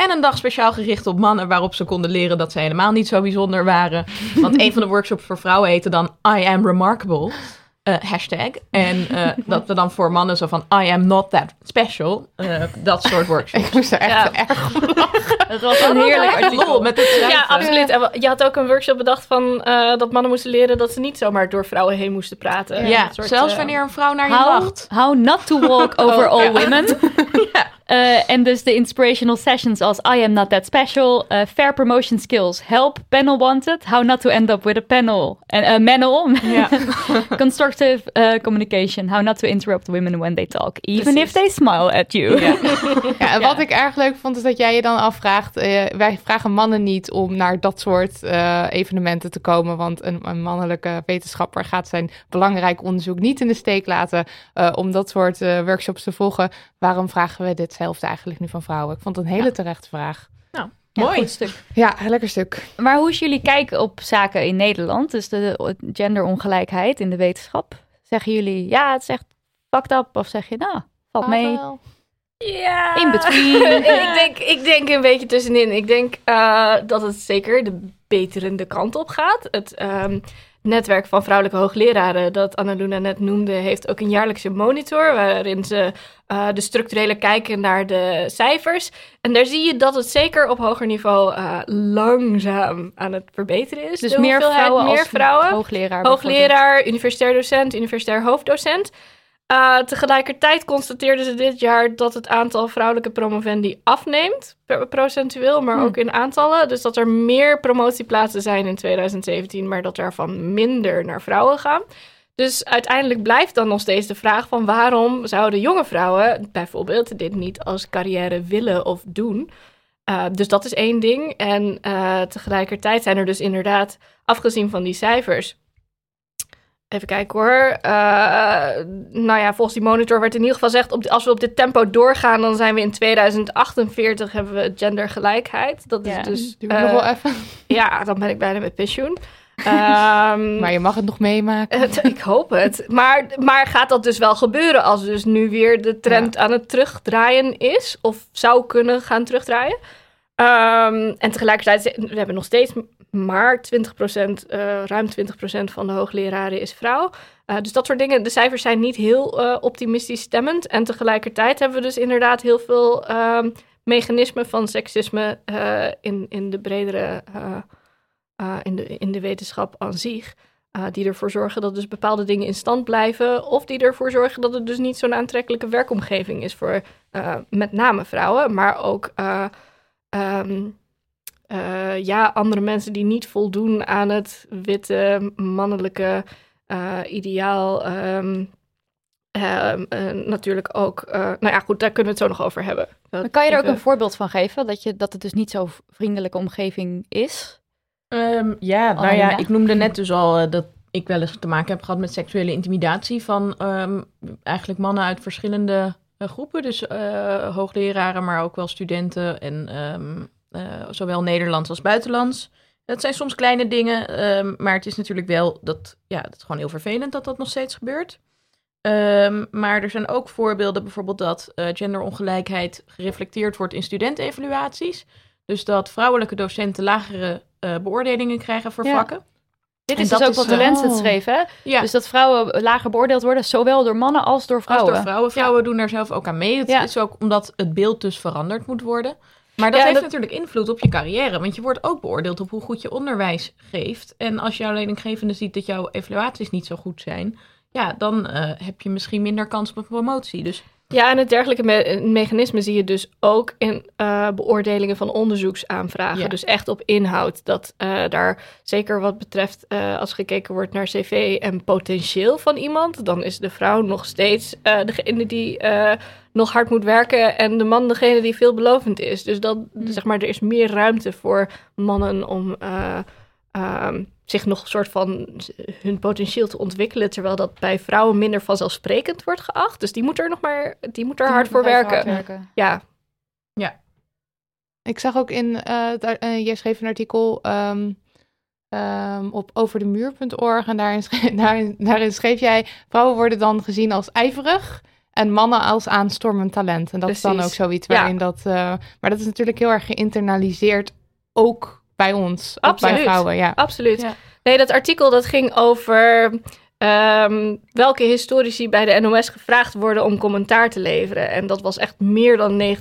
[SPEAKER 6] En een dag speciaal gericht op mannen waarop ze konden leren dat ze helemaal niet zo bijzonder waren. Want een van de workshops voor vrouwen heette dan I am remarkable. Eh, hashtag. En eh, dat we dan voor mannen zo van I am not that special. eh, dat soort workshops.
[SPEAKER 4] Ik moest er echt
[SPEAKER 5] Ja.
[SPEAKER 4] erg
[SPEAKER 3] Het was een heerlijk artikel.
[SPEAKER 6] lol met het schrijven.
[SPEAKER 5] Ja, absoluut. En je had ook een workshop bedacht van eh, dat mannen moesten leren dat ze niet zomaar door vrouwen heen moesten praten.
[SPEAKER 6] Ja,
[SPEAKER 5] soort,
[SPEAKER 6] zelfs wanneer een vrouw naar je
[SPEAKER 3] How,
[SPEAKER 6] lacht.
[SPEAKER 3] how not to walk over
[SPEAKER 5] Oh,
[SPEAKER 3] all
[SPEAKER 5] ja.
[SPEAKER 3] women. Eh, en dus de inspirational sessions als I am not that special, fair promotion skills, help, panel wanted, how not to end up with a panel. En uh, manel,
[SPEAKER 6] Ja.
[SPEAKER 3] construct, Eh, communication. How not to interrupt women when they talk. Even
[SPEAKER 5] Precies.
[SPEAKER 3] if they smile at you.
[SPEAKER 4] Ja, en wat ik erg leuk vond, is dat jij je dan afvraagt... eh, wij vragen mannen niet om naar dat soort eh, evenementen te komen... want een, een mannelijke wetenschapper gaat zijn belangrijk onderzoek niet in de steek laten... eh, om dat soort eh, workshops te volgen. Waarom vragen we ditzelfde eigenlijk nu van vrouwen? Ik vond het een hele terechte vraag.
[SPEAKER 3] Ja,
[SPEAKER 6] Mooi.
[SPEAKER 3] goed stuk.
[SPEAKER 4] Ja, lekker stuk.
[SPEAKER 3] Maar hoe is jullie kijken op zaken in Nederland? Dus de genderongelijkheid in de wetenschap. Zeggen jullie, ja, het is echt fucked up? Of zeg je, nou, valt mee?
[SPEAKER 5] Ja.
[SPEAKER 3] In between.
[SPEAKER 5] ik, denk, ik denk een beetje tussenin. Ik denk eh, dat het zeker de beterende kant op gaat. Het ehm, netwerk van vrouwelijke hoogleraren, dat Annaluna net noemde, heeft ook een jaarlijkse monitor. Waarin ze eh, de structurele kijken naar de cijfers. En daar zie je dat het zeker op hoger niveau eh, langzaam aan het verbeteren is.
[SPEAKER 3] Dus meer vrouwen
[SPEAKER 5] meer
[SPEAKER 3] als
[SPEAKER 5] vrouwen.
[SPEAKER 3] hoogleraar.
[SPEAKER 5] Hoogleraar, universitair docent, universitair hoofddocent. Uh, tegelijkertijd constateerden ze dit jaar dat het aantal vrouwelijke promovendi afneemt, procentueel, maar
[SPEAKER 3] Hmm.
[SPEAKER 5] ook in aantallen. Dus dat er meer promotieplaatsen zijn in 2017, maar dat er van minder naar vrouwen gaan. Dus uiteindelijk blijft dan nog steeds de vraag van waarom zouden jonge vrouwen bijvoorbeeld dit niet als carrière willen of doen. Uh, dus dat is één ding. En uh, tegelijkertijd zijn er dus inderdaad, afgezien van die cijfers, Even kijken hoor. Uh, nou ja, volgens die monitor werd in ieder geval gezegd... Op, als we op dit tempo doorgaan... dan zijn we in 2048 hebben we gendergelijkheid. Dat is
[SPEAKER 3] Ja,
[SPEAKER 5] dus...
[SPEAKER 4] Duurt nog wel even.
[SPEAKER 5] Ja, dan ben ik bijna met pensioen. Um,
[SPEAKER 4] Maar je mag het nog meemaken.
[SPEAKER 5] het, ik hoop het. Maar, maar gaat dat dus wel gebeuren... als dus nu weer de trend aan het terugdraaien is? Of zou kunnen gaan terugdraaien? Um, en tegelijkertijd, we hebben nog steeds maar 20%, uh, ruim 20% van de hoogleraren is vrouw. Uh, dus dat soort dingen, de cijfers zijn niet heel uh, optimistisch stemmend. En tegelijkertijd hebben we dus inderdaad heel veel uh, mechanismen van seksisme in, in de bredere, in, de, in de wetenschap aan zich. Die ervoor zorgen dat dus bepaalde dingen in stand blijven. Of die ervoor zorgen dat het dus niet zo'n aantrekkelijke werkomgeving is voor met name vrouwen, maar ook um, uh, ja, andere mensen die niet voldoen aan het witte, mannelijke uh, ideaal. Um, um, uh, natuurlijk ook. nou ja, goed, daar kunnen we het zo nog over hebben.
[SPEAKER 3] Dat maar kan je er ook een voorbeeld van geven? Dat, je, dat het dus niet zo'n vriendelijke omgeving is?
[SPEAKER 6] Um, ja, nou ja, ik noemde net dus al uh, dat ik wel eens te maken heb gehad met seksuele intimidatie van eigenlijk mannen uit verschillende uh, groepen. Dus uh, hoogleraren, maar ook wel studenten en uh, zowel Nederlands als buitenlands. Dat zijn soms kleine dingen, um, maar het is natuurlijk wel dat, ja, dat is gewoon heel vervelend dat dat nog steeds gebeurt. Um, maar er zijn ook voorbeelden, bijvoorbeeld dat uh, genderongelijkheid gereflecteerd wordt in studentevaluaties. Dus dat vrouwelijke docenten lagere uh, beoordelingen krijgen voor
[SPEAKER 3] ja.
[SPEAKER 6] vakken.
[SPEAKER 3] Dit is dus ook wat de Lancet schreef, hè?
[SPEAKER 6] Ja.
[SPEAKER 3] Dus dat vrouwen lager beoordeeld worden, zowel door mannen als door vrouwen.
[SPEAKER 6] Als door vrouwen. Vrouwen ja. doen daar zelf ook aan mee. Het ja. is ook omdat het beeld dus veranderd moet worden. Maar dat
[SPEAKER 3] ja,
[SPEAKER 6] heeft
[SPEAKER 3] dat...
[SPEAKER 6] natuurlijk invloed op je carrière. Want je wordt ook beoordeeld op hoe goed je onderwijs geeft. En als jouw leidinggevende ziet dat jouw evaluaties niet zo goed zijn... ja, dan uh, heb je misschien minder kans op promotie. Dus
[SPEAKER 5] ja, en het dergelijke me mechanisme zie je dus ook in uh, beoordelingen van onderzoeksaanvragen.
[SPEAKER 6] Ja.
[SPEAKER 5] Dus echt op inhoud. Dat uh, daar zeker wat betreft, uh, als gekeken wordt naar cv en potentieel van iemand, dan is de vrouw nog steeds degene die nog hard moet werken en de man degene die veelbelovend is. Dus dat,
[SPEAKER 6] Hmm.
[SPEAKER 5] zeg maar, er is meer ruimte voor mannen om. Um, zich nog een soort van hun potentieel te ontwikkelen, terwijl dat bij vrouwen minder vanzelfsprekend wordt geacht. Dus die moet er nog maar, die moet er
[SPEAKER 3] Die
[SPEAKER 5] hard
[SPEAKER 3] moet
[SPEAKER 5] voor werken.
[SPEAKER 3] Hard werken.
[SPEAKER 5] Ja.
[SPEAKER 6] Ja.
[SPEAKER 4] Ik zag ook in, uh, daar, uh, jij schreef een artikel um, um, op overdemuur.org en daarin schreef, daarin, daarin schreef jij, vrouwen worden dan gezien als ijverig en mannen als aanstormend talent. En dat
[SPEAKER 5] Precies.
[SPEAKER 4] is dan ook zoiets waarin
[SPEAKER 5] Ja.
[SPEAKER 4] dat, uh, maar dat is natuurlijk heel erg geïnternaliseerd, ook bij ons,
[SPEAKER 5] Absoluut.
[SPEAKER 4] bij vrouwen. Ja.
[SPEAKER 5] Absoluut.
[SPEAKER 6] Ja.
[SPEAKER 5] Nee, dat artikel dat ging over um, welke historici bij de NOS gevraagd worden om commentaar te leveren. En dat was echt meer dan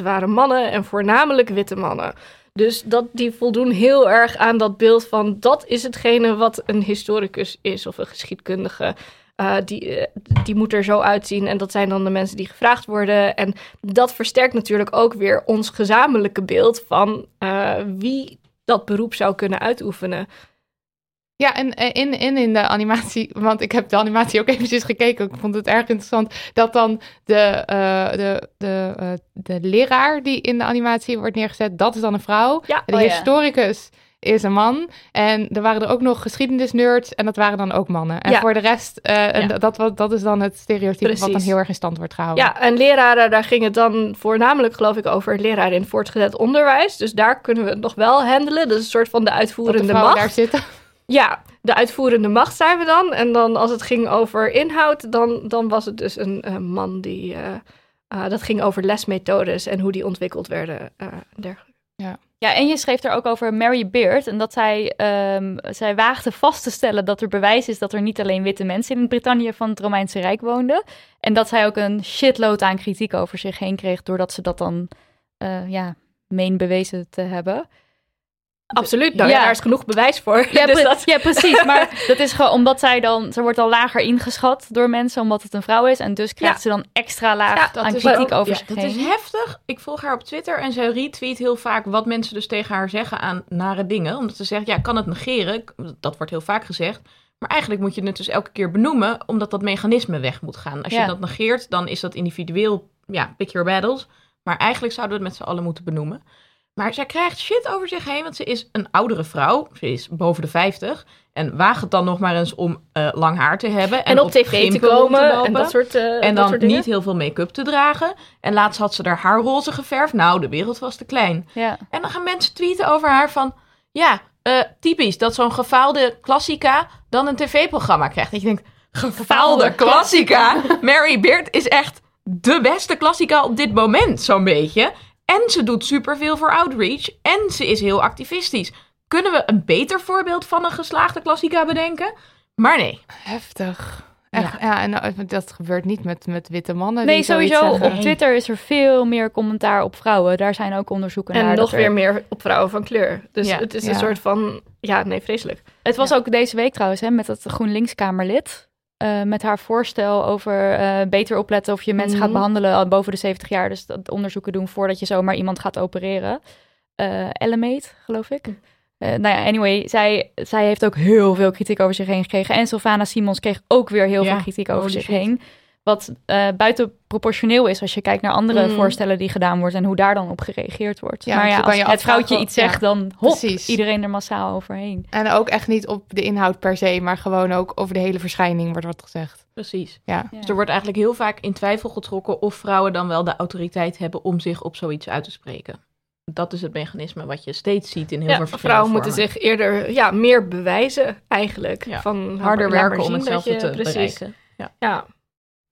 [SPEAKER 5] 90% waren mannen en voornamelijk witte mannen. Dus dat, die voldoen heel erg aan dat beeld van dat is hetgene wat een historicus is of een geschiedkundige. Uh, die, uh, die moet er zo uitzien. En dat zijn dan de mensen die gevraagd worden. En dat versterkt natuurlijk ook weer ons gezamenlijke beeld van uh, wie dat beroep zou kunnen uitoefenen.
[SPEAKER 4] Ja, en eh, in, in, in de animatie, want ik heb de animatie ook eventjes gekeken. Ik vond het erg interessant dat dan de, eh, de, de, eh, de leraar die in de animatie wordt neergezet, dat is dan een vrouw.
[SPEAKER 5] Ja,
[SPEAKER 4] de
[SPEAKER 3] oh ja.
[SPEAKER 4] Is een man. En er waren er ook nog geschiedenisnerds en dat waren dan ook mannen. En
[SPEAKER 5] Ja.
[SPEAKER 4] voor de rest, eh, en
[SPEAKER 6] Ja.
[SPEAKER 4] dat, dat, dat is dan het stereotype wat dan heel erg in stand wordt gehouden.
[SPEAKER 5] Ja, en leraren, daar ging het dan voornamelijk, geloof ik, over leraren in voortgezet onderwijs. Dus daar kunnen we het nog wel handelen. Dat is een soort van de
[SPEAKER 4] dat de
[SPEAKER 5] uitvoerende macht.
[SPEAKER 4] daar zitten.
[SPEAKER 5] Ja, de uitvoerende macht zijn we dan. En dan als het ging over inhoud, dan, dan was het dus een, man die... eh, eh, dat ging over lesmethodes en hoe die ontwikkeld werden. en dergelijke.
[SPEAKER 3] Ja, en je schreef er ook over Mary Beard. En dat zij, ehm, zij waagde vast te stellen dat er bewijs is dat er niet alleen witte mensen in Brittannië van het Romeinse Rijk woonden. En dat zij ook een shitload aan kritiek over zich heen kreeg, doordat ze dat dan eh, ja, meen bewezen te hebben.
[SPEAKER 5] Absoluut, nou ja. Daar is genoeg bewijs voor.
[SPEAKER 3] Ja,
[SPEAKER 5] dus
[SPEAKER 3] pre-
[SPEAKER 5] dat,
[SPEAKER 3] ja, precies. Maar dat is gewoon omdat zij dan, ze wordt al lager ingeschat door mensen, omdat het een vrouw is. En dus krijgt
[SPEAKER 5] Ja.
[SPEAKER 3] ze dan extra laag aan kritiek over
[SPEAKER 6] ja,
[SPEAKER 3] zich
[SPEAKER 6] Dat is heftig. Ik volg haar op Twitter en zij retweet heel vaak wat mensen dus tegen haar zeggen aan nare dingen. Omdat ze zegt, ja, ik kan het negeren. Dat wordt heel vaak gezegd. Maar eigenlijk moet je het dus elke keer benoemen, omdat dat mechanisme weg moet gaan. Als je dat negeert, dan is dat individueel, ja, pick your battles. Maar eigenlijk zouden we het met z'n allen moeten benoemen. Maar zij krijgt shit over zich heen, want ze is een oudere vrouw. Ze is boven de 50. En waag het dan nog maar eens om eh, lang haar te hebben.
[SPEAKER 5] en op tv te komen
[SPEAKER 6] lopen.
[SPEAKER 5] en dat soort, eh
[SPEAKER 6] En
[SPEAKER 5] dat
[SPEAKER 6] dan
[SPEAKER 5] soort
[SPEAKER 6] niet heel veel make-up te dragen. En laatst had ze haar haar roze geverfd. Nou, de wereld was te klein.
[SPEAKER 3] Ja.
[SPEAKER 6] En dan gaan mensen tweeten over haar van... Ja, eh, typisch dat zo'n gefaalde klassica dan een tv-programma krijgt. Dat je denkt, gefaalde klassica? Mary Beard is echt de beste klassica op dit moment, zo'n beetje. En ze doet superveel voor outreach. En ze is heel activistisch. Kunnen we een beter voorbeeld van een geslaagde klassica bedenken? Maar nee.
[SPEAKER 4] Heftig. Echt, ja. en nou, dat gebeurt niet met, met witte mannen.
[SPEAKER 3] Nee, sowieso. Op Twitter is er veel meer commentaar op vrouwen. Daar zijn ook onderzoeken naar.
[SPEAKER 5] En nog
[SPEAKER 3] er-
[SPEAKER 5] weer meer op vrouwen van kleur. Dus
[SPEAKER 6] Ja.
[SPEAKER 5] het is
[SPEAKER 4] Ja.
[SPEAKER 5] een soort van... Ja, nee, vreselijk.
[SPEAKER 3] Het was ook deze week trouwens, hè, met dat GroenLinks-Kamerlid. Eh, met haar voorstel over eh, beter opletten of je mensen gaat
[SPEAKER 5] Mhm.
[SPEAKER 3] behandelen boven de 70 jaar. Dus dat onderzoeken doen voordat je zomaar iemand gaat opereren. Ellemate, geloof ik. Eh, nou ja, anyway, zij, zij heeft ook heel veel kritiek over zich heen gekregen. En Sylvana Simons kreeg ook weer heel
[SPEAKER 6] Ja,
[SPEAKER 3] veel kritiek over zich
[SPEAKER 6] shit.
[SPEAKER 3] heen. Wat eh buiten proportioneel is als je kijkt naar andere
[SPEAKER 5] Mhm.
[SPEAKER 3] voorstellen die gedaan worden en hoe daar dan op gereageerd wordt.
[SPEAKER 4] Ja,
[SPEAKER 3] maar ja, als
[SPEAKER 4] je
[SPEAKER 3] het vrouwtje iets zegt,
[SPEAKER 4] ja,
[SPEAKER 3] dan hop,
[SPEAKER 4] precies.
[SPEAKER 3] iedereen er massaal overheen.
[SPEAKER 4] En ook echt niet op de inhoud per se, maar gewoon ook over de hele verschijning wordt wat gezegd.
[SPEAKER 6] Precies.
[SPEAKER 4] Ja.
[SPEAKER 3] Ja.
[SPEAKER 6] Dus er wordt eigenlijk heel vaak in twijfel getrokken of vrouwen dan wel de autoriteit hebben om zich op zoiets uit te spreken. Dat is het mechanisme wat je steeds ziet in heel
[SPEAKER 5] Ja,
[SPEAKER 6] veel verschillende
[SPEAKER 5] vrouwen moeten
[SPEAKER 6] vormen.
[SPEAKER 5] zich eerder ja, meer bewijzen eigenlijk.
[SPEAKER 6] Ja.
[SPEAKER 5] Van,
[SPEAKER 6] harder werken om hetzelfde
[SPEAKER 5] je-
[SPEAKER 6] te
[SPEAKER 5] precies.
[SPEAKER 6] bereiken.
[SPEAKER 5] Ja.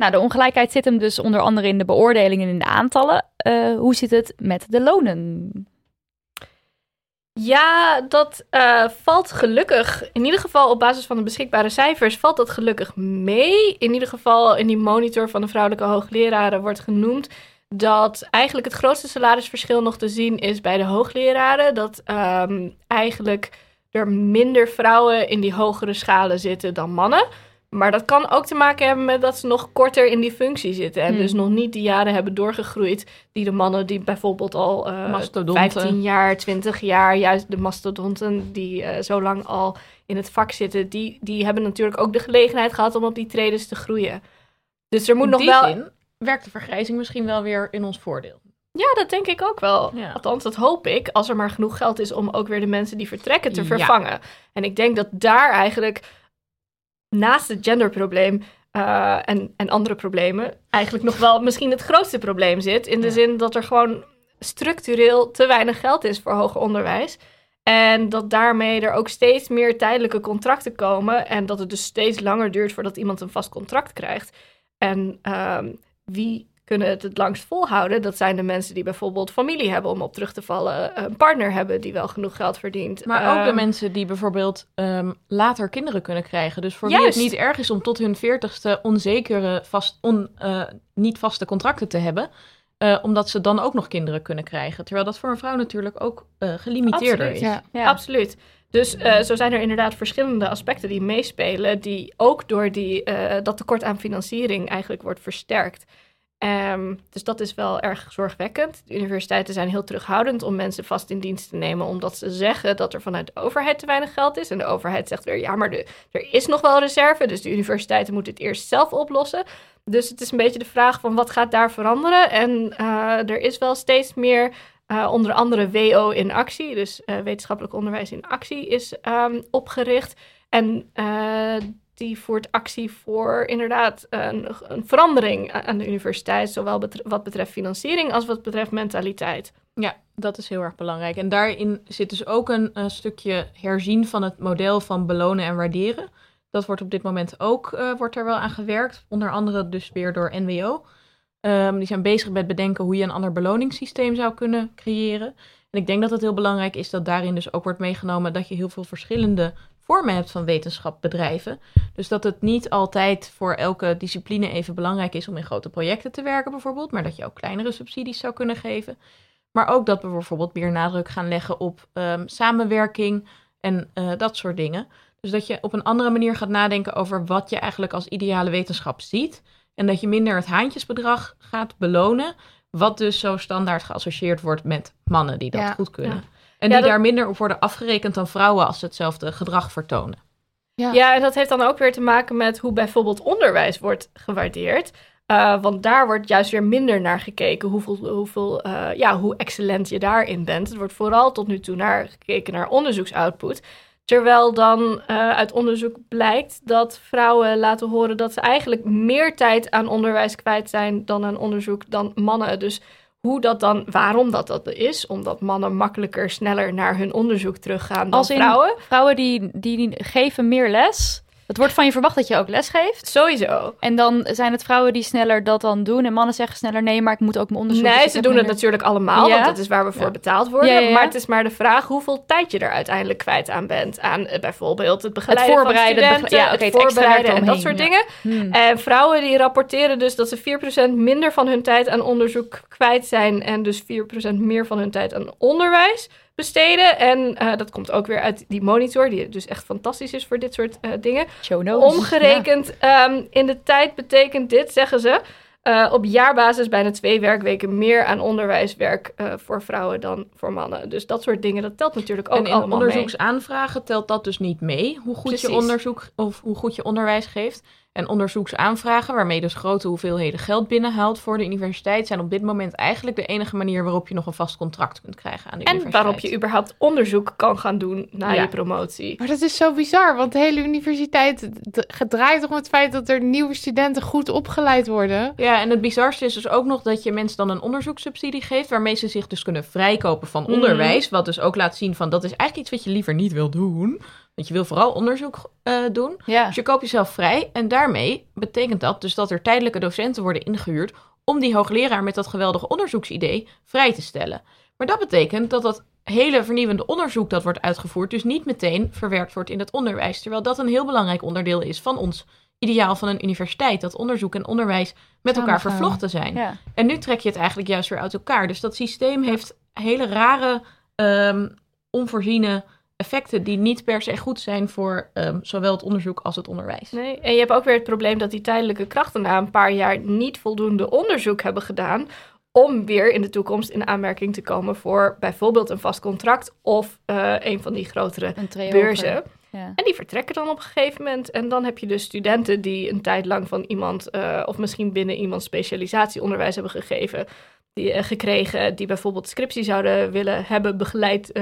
[SPEAKER 3] Nou, de ongelijkheid zit hem dus onder andere in de beoordelingen en in de aantallen. Eh, hoe zit het met de lonen?
[SPEAKER 5] Ja, dat eh, valt gelukkig, in ieder geval op basis van de beschikbare cijfers, valt dat gelukkig mee. In ieder geval in die monitor van de vrouwelijke hoogleraren wordt genoemd dat eigenlijk het grootste salarisverschil nog te zien is bij de hoogleraren. Dat ehm, eigenlijk er minder vrouwen in die hogere schalen zitten dan mannen. Maar dat kan ook te maken hebben met dat ze nog korter in die functie zitten. En
[SPEAKER 3] Hmm.
[SPEAKER 5] dus nog niet die jaren hebben doorgegroeid die de mannen die bijvoorbeeld al eh
[SPEAKER 6] Mastodonten.
[SPEAKER 5] 15 jaar, 20 jaar, juist de mastodonten die eh, zo lang al in het vak zitten, die, die hebben natuurlijk ook de gelegenheid gehad om op die tredes te groeien. Dus er moet
[SPEAKER 6] In
[SPEAKER 5] nog
[SPEAKER 6] die
[SPEAKER 5] wel.
[SPEAKER 6] zin werkt de vergrijzing misschien wel weer in ons voordeel.
[SPEAKER 5] Ja, dat denk ik ook wel.
[SPEAKER 6] Ja.
[SPEAKER 5] Althans, dat hoop ik. Als er maar genoeg geld is om ook weer de mensen die vertrekken te
[SPEAKER 6] Ja.
[SPEAKER 5] vervangen. En ik denk dat daar eigenlijk naast het genderprobleem eh, en, en andere problemen eigenlijk nog wel misschien het grootste probleem zit. In de
[SPEAKER 6] Ja.
[SPEAKER 5] zin dat er gewoon structureel te weinig geld is voor hoger onderwijs. En dat daarmee er ook steeds meer tijdelijke contracten komen. En dat het dus steeds langer duurt voordat iemand een vast contract krijgt. En ehm, wie kunnen het het langst volhouden? Dat zijn de mensen die bijvoorbeeld familie hebben om op terug te vallen. Een partner hebben die wel genoeg geld verdient.
[SPEAKER 6] Maar ook de
[SPEAKER 5] Ehm,
[SPEAKER 6] mensen die bijvoorbeeld ehm, later kinderen kunnen krijgen. Dus voor wie het niet erg is om tot hun veertigste onzekere, vast, on, eh, niet vaste contracten te hebben. eh, omdat ze dan ook nog kinderen kunnen krijgen. Terwijl dat voor een vrouw natuurlijk ook eh, gelimiteerder
[SPEAKER 5] Absoluut,
[SPEAKER 6] is.
[SPEAKER 4] Ja.
[SPEAKER 3] Ja.
[SPEAKER 5] Absoluut. Dus eh, zo zijn er inderdaad verschillende aspecten die meespelen, die ook door die, eh, dat tekort aan financiering eigenlijk wordt versterkt. Ehm, dus dat is wel erg zorgwekkend. De universiteiten zijn heel terughoudend om mensen vast in dienst te nemen, omdat ze zeggen dat er vanuit de overheid te weinig geld is. En de overheid zegt weer, ja, maar er is nog wel reserve, dus de universiteiten moeten het eerst zelf oplossen. Dus het is een beetje de vraag van wat gaat daar veranderen? En eh, er is wel steeds meer, eh, onder andere WO in actie, dus eh, wetenschappelijk onderwijs in actie, is ehm, opgericht. En die voert actie voor inderdaad een, een verandering aan de universiteit, zowel wat betreft financiering als wat betreft mentaliteit.
[SPEAKER 6] Ja, dat is heel erg belangrijk. En daarin zit dus ook een, stukje herzien van het model van belonen en waarderen. Dat wordt op dit moment ook eh, wordt er wel aan gewerkt. Onder andere dus weer door NWO. Ehm, die zijn bezig met bedenken hoe je een ander beloningssysteem zou kunnen creëren. En ik denk dat het heel belangrijk is dat daarin dus ook wordt meegenomen dat je heel veel verschillende vormen hebt van wetenschap bedrijven. Dus dat het niet altijd voor elke discipline even belangrijk is om in grote projecten te werken bijvoorbeeld, maar dat je ook kleinere subsidies zou kunnen geven. Maar ook dat we bijvoorbeeld meer nadruk gaan leggen op ehm, samenwerking en eh, dat soort dingen. Dus dat je op een andere manier gaat nadenken over wat je eigenlijk als ideale wetenschap ziet. En dat je minder het haantjesbedrag gaat belonen. Wat dus zo standaard geassocieerd wordt met mannen die dat
[SPEAKER 4] Ja,
[SPEAKER 6] goed kunnen.
[SPEAKER 4] ja.
[SPEAKER 6] En
[SPEAKER 5] Ja,
[SPEAKER 6] die
[SPEAKER 5] dat-
[SPEAKER 6] daar minder op worden afgerekend dan vrouwen als ze hetzelfde gedrag vertonen.
[SPEAKER 4] Ja.
[SPEAKER 5] Ja, en dat heeft dan ook weer te maken met hoe bijvoorbeeld onderwijs wordt gewaardeerd. Uh, want daar wordt juist weer minder naar gekeken hoeveel, hoeveel, uh, ja, hoe excellent je daarin bent. Het wordt vooral tot nu toe naar gekeken naar onderzoeksoutput. Terwijl dan uh, uit onderzoek blijkt dat vrouwen laten horen dat ze eigenlijk meer tijd aan onderwijs kwijt zijn dan aan onderzoek dan mannen. Dus hoe dat dan, waarom dat dat is, omdat mannen makkelijker, sneller naar hun onderzoek teruggaan dan
[SPEAKER 3] Als in
[SPEAKER 5] vrouwen.
[SPEAKER 3] Vrouwen die, die geven meer les. Het wordt van je verwacht dat je ook les geeft.
[SPEAKER 5] Sowieso.
[SPEAKER 3] En dan zijn het vrouwen die sneller dat dan doen. En mannen zeggen sneller nee, maar ik moet ook mijn onderzoek.
[SPEAKER 5] Nee,
[SPEAKER 3] dus
[SPEAKER 5] ze doen het natuurlijk allemaal,
[SPEAKER 3] Ja?
[SPEAKER 5] want dat is waar we voor
[SPEAKER 6] Ja.
[SPEAKER 5] betaald worden.
[SPEAKER 3] Ja, ja, ja.
[SPEAKER 5] Maar het is maar de vraag hoeveel tijd je er uiteindelijk kwijt aan bent. Aan eh, bijvoorbeeld het begeleiden
[SPEAKER 3] voorbereiden,
[SPEAKER 5] van
[SPEAKER 3] het
[SPEAKER 5] studenten,
[SPEAKER 3] bege- ja, oké,
[SPEAKER 5] het
[SPEAKER 3] het
[SPEAKER 5] voorbereiden en dat soort
[SPEAKER 3] ja.
[SPEAKER 5] dingen.
[SPEAKER 3] Hmm.
[SPEAKER 5] En vrouwen die rapporteren dus dat ze 4% minder van hun tijd aan onderzoek kwijt zijn. En dus 4% meer van hun tijd aan onderwijs besteden. En eh, dat komt ook weer uit die monitor, die dus echt fantastisch is voor dit soort eh, dingen.
[SPEAKER 3] Show notes.
[SPEAKER 5] Omgerekend ehm, in de tijd betekent dit, zeggen ze, eh, op jaarbasis bijna twee werkweken meer aan onderwijswerk voor vrouwen dan voor mannen. Dus dat soort dingen, dat telt natuurlijk ook
[SPEAKER 6] en in
[SPEAKER 5] allemaal mee.
[SPEAKER 6] onderzoeksaanvragen telt dat dus niet mee, hoe goed je onderzoek of hoe goed je onderwijs geeft. En onderzoeksaanvragen, waarmee dus grote hoeveelheden geld binnenhaalt voor de universiteit, zijn op dit moment eigenlijk de enige manier waarop je nog een vast contract kunt krijgen aan de
[SPEAKER 5] En
[SPEAKER 6] universiteit.
[SPEAKER 5] waarop je überhaupt onderzoek kan gaan doen na
[SPEAKER 6] Ja.
[SPEAKER 5] je promotie.
[SPEAKER 4] Maar dat is zo bizar, want de hele universiteit gedraait toch om het feit dat er nieuwe studenten goed opgeleid worden.
[SPEAKER 6] Ja, en het bizarste is dus ook nog dat je mensen dan een onderzoekssubsidie geeft, waarmee ze zich dus kunnen vrijkopen van
[SPEAKER 5] Mhm.
[SPEAKER 6] onderwijs. Wat dus ook laat zien van dat is eigenlijk iets wat je liever niet wil doen. Want je wil vooral onderzoek eh, doen.
[SPEAKER 3] Ja.
[SPEAKER 6] Dus je koopt jezelf vrij en daarmee betekent dat dus dat er tijdelijke docenten worden ingehuurd om die hoogleraar met dat geweldige onderzoeksidee vrij te stellen. Maar dat betekent dat dat hele vernieuwende onderzoek dat wordt uitgevoerd dus niet meteen verwerkt wordt in het onderwijs. Terwijl dat een heel belangrijk onderdeel is van ons ideaal van een universiteit. Dat onderzoek en onderwijs met elkaar vervlochten zijn.
[SPEAKER 3] Ja.
[SPEAKER 6] En nu trek je het eigenlijk juist weer uit elkaar. Dus dat systeem heeft hele rare, ehm, onvoorziene effecten die niet per se goed zijn voor ehm, zowel het onderzoek als het onderwijs.
[SPEAKER 5] Nee. En je hebt ook weer het probleem dat die tijdelijke krachten na een paar jaar niet voldoende onderzoek hebben gedaan om weer in de toekomst in aanmerking te komen voor bijvoorbeeld een vast contract of eh, een van die grotere beurzen.
[SPEAKER 3] Ja.
[SPEAKER 5] En die vertrekken dan op een gegeven moment. En dan heb je dus studenten die een tijd lang van iemand, eh, of misschien binnen iemand specialisatieonderwijs hebben gegeven, die, eh, gekregen, die bijvoorbeeld scriptie zouden willen hebben begeleid.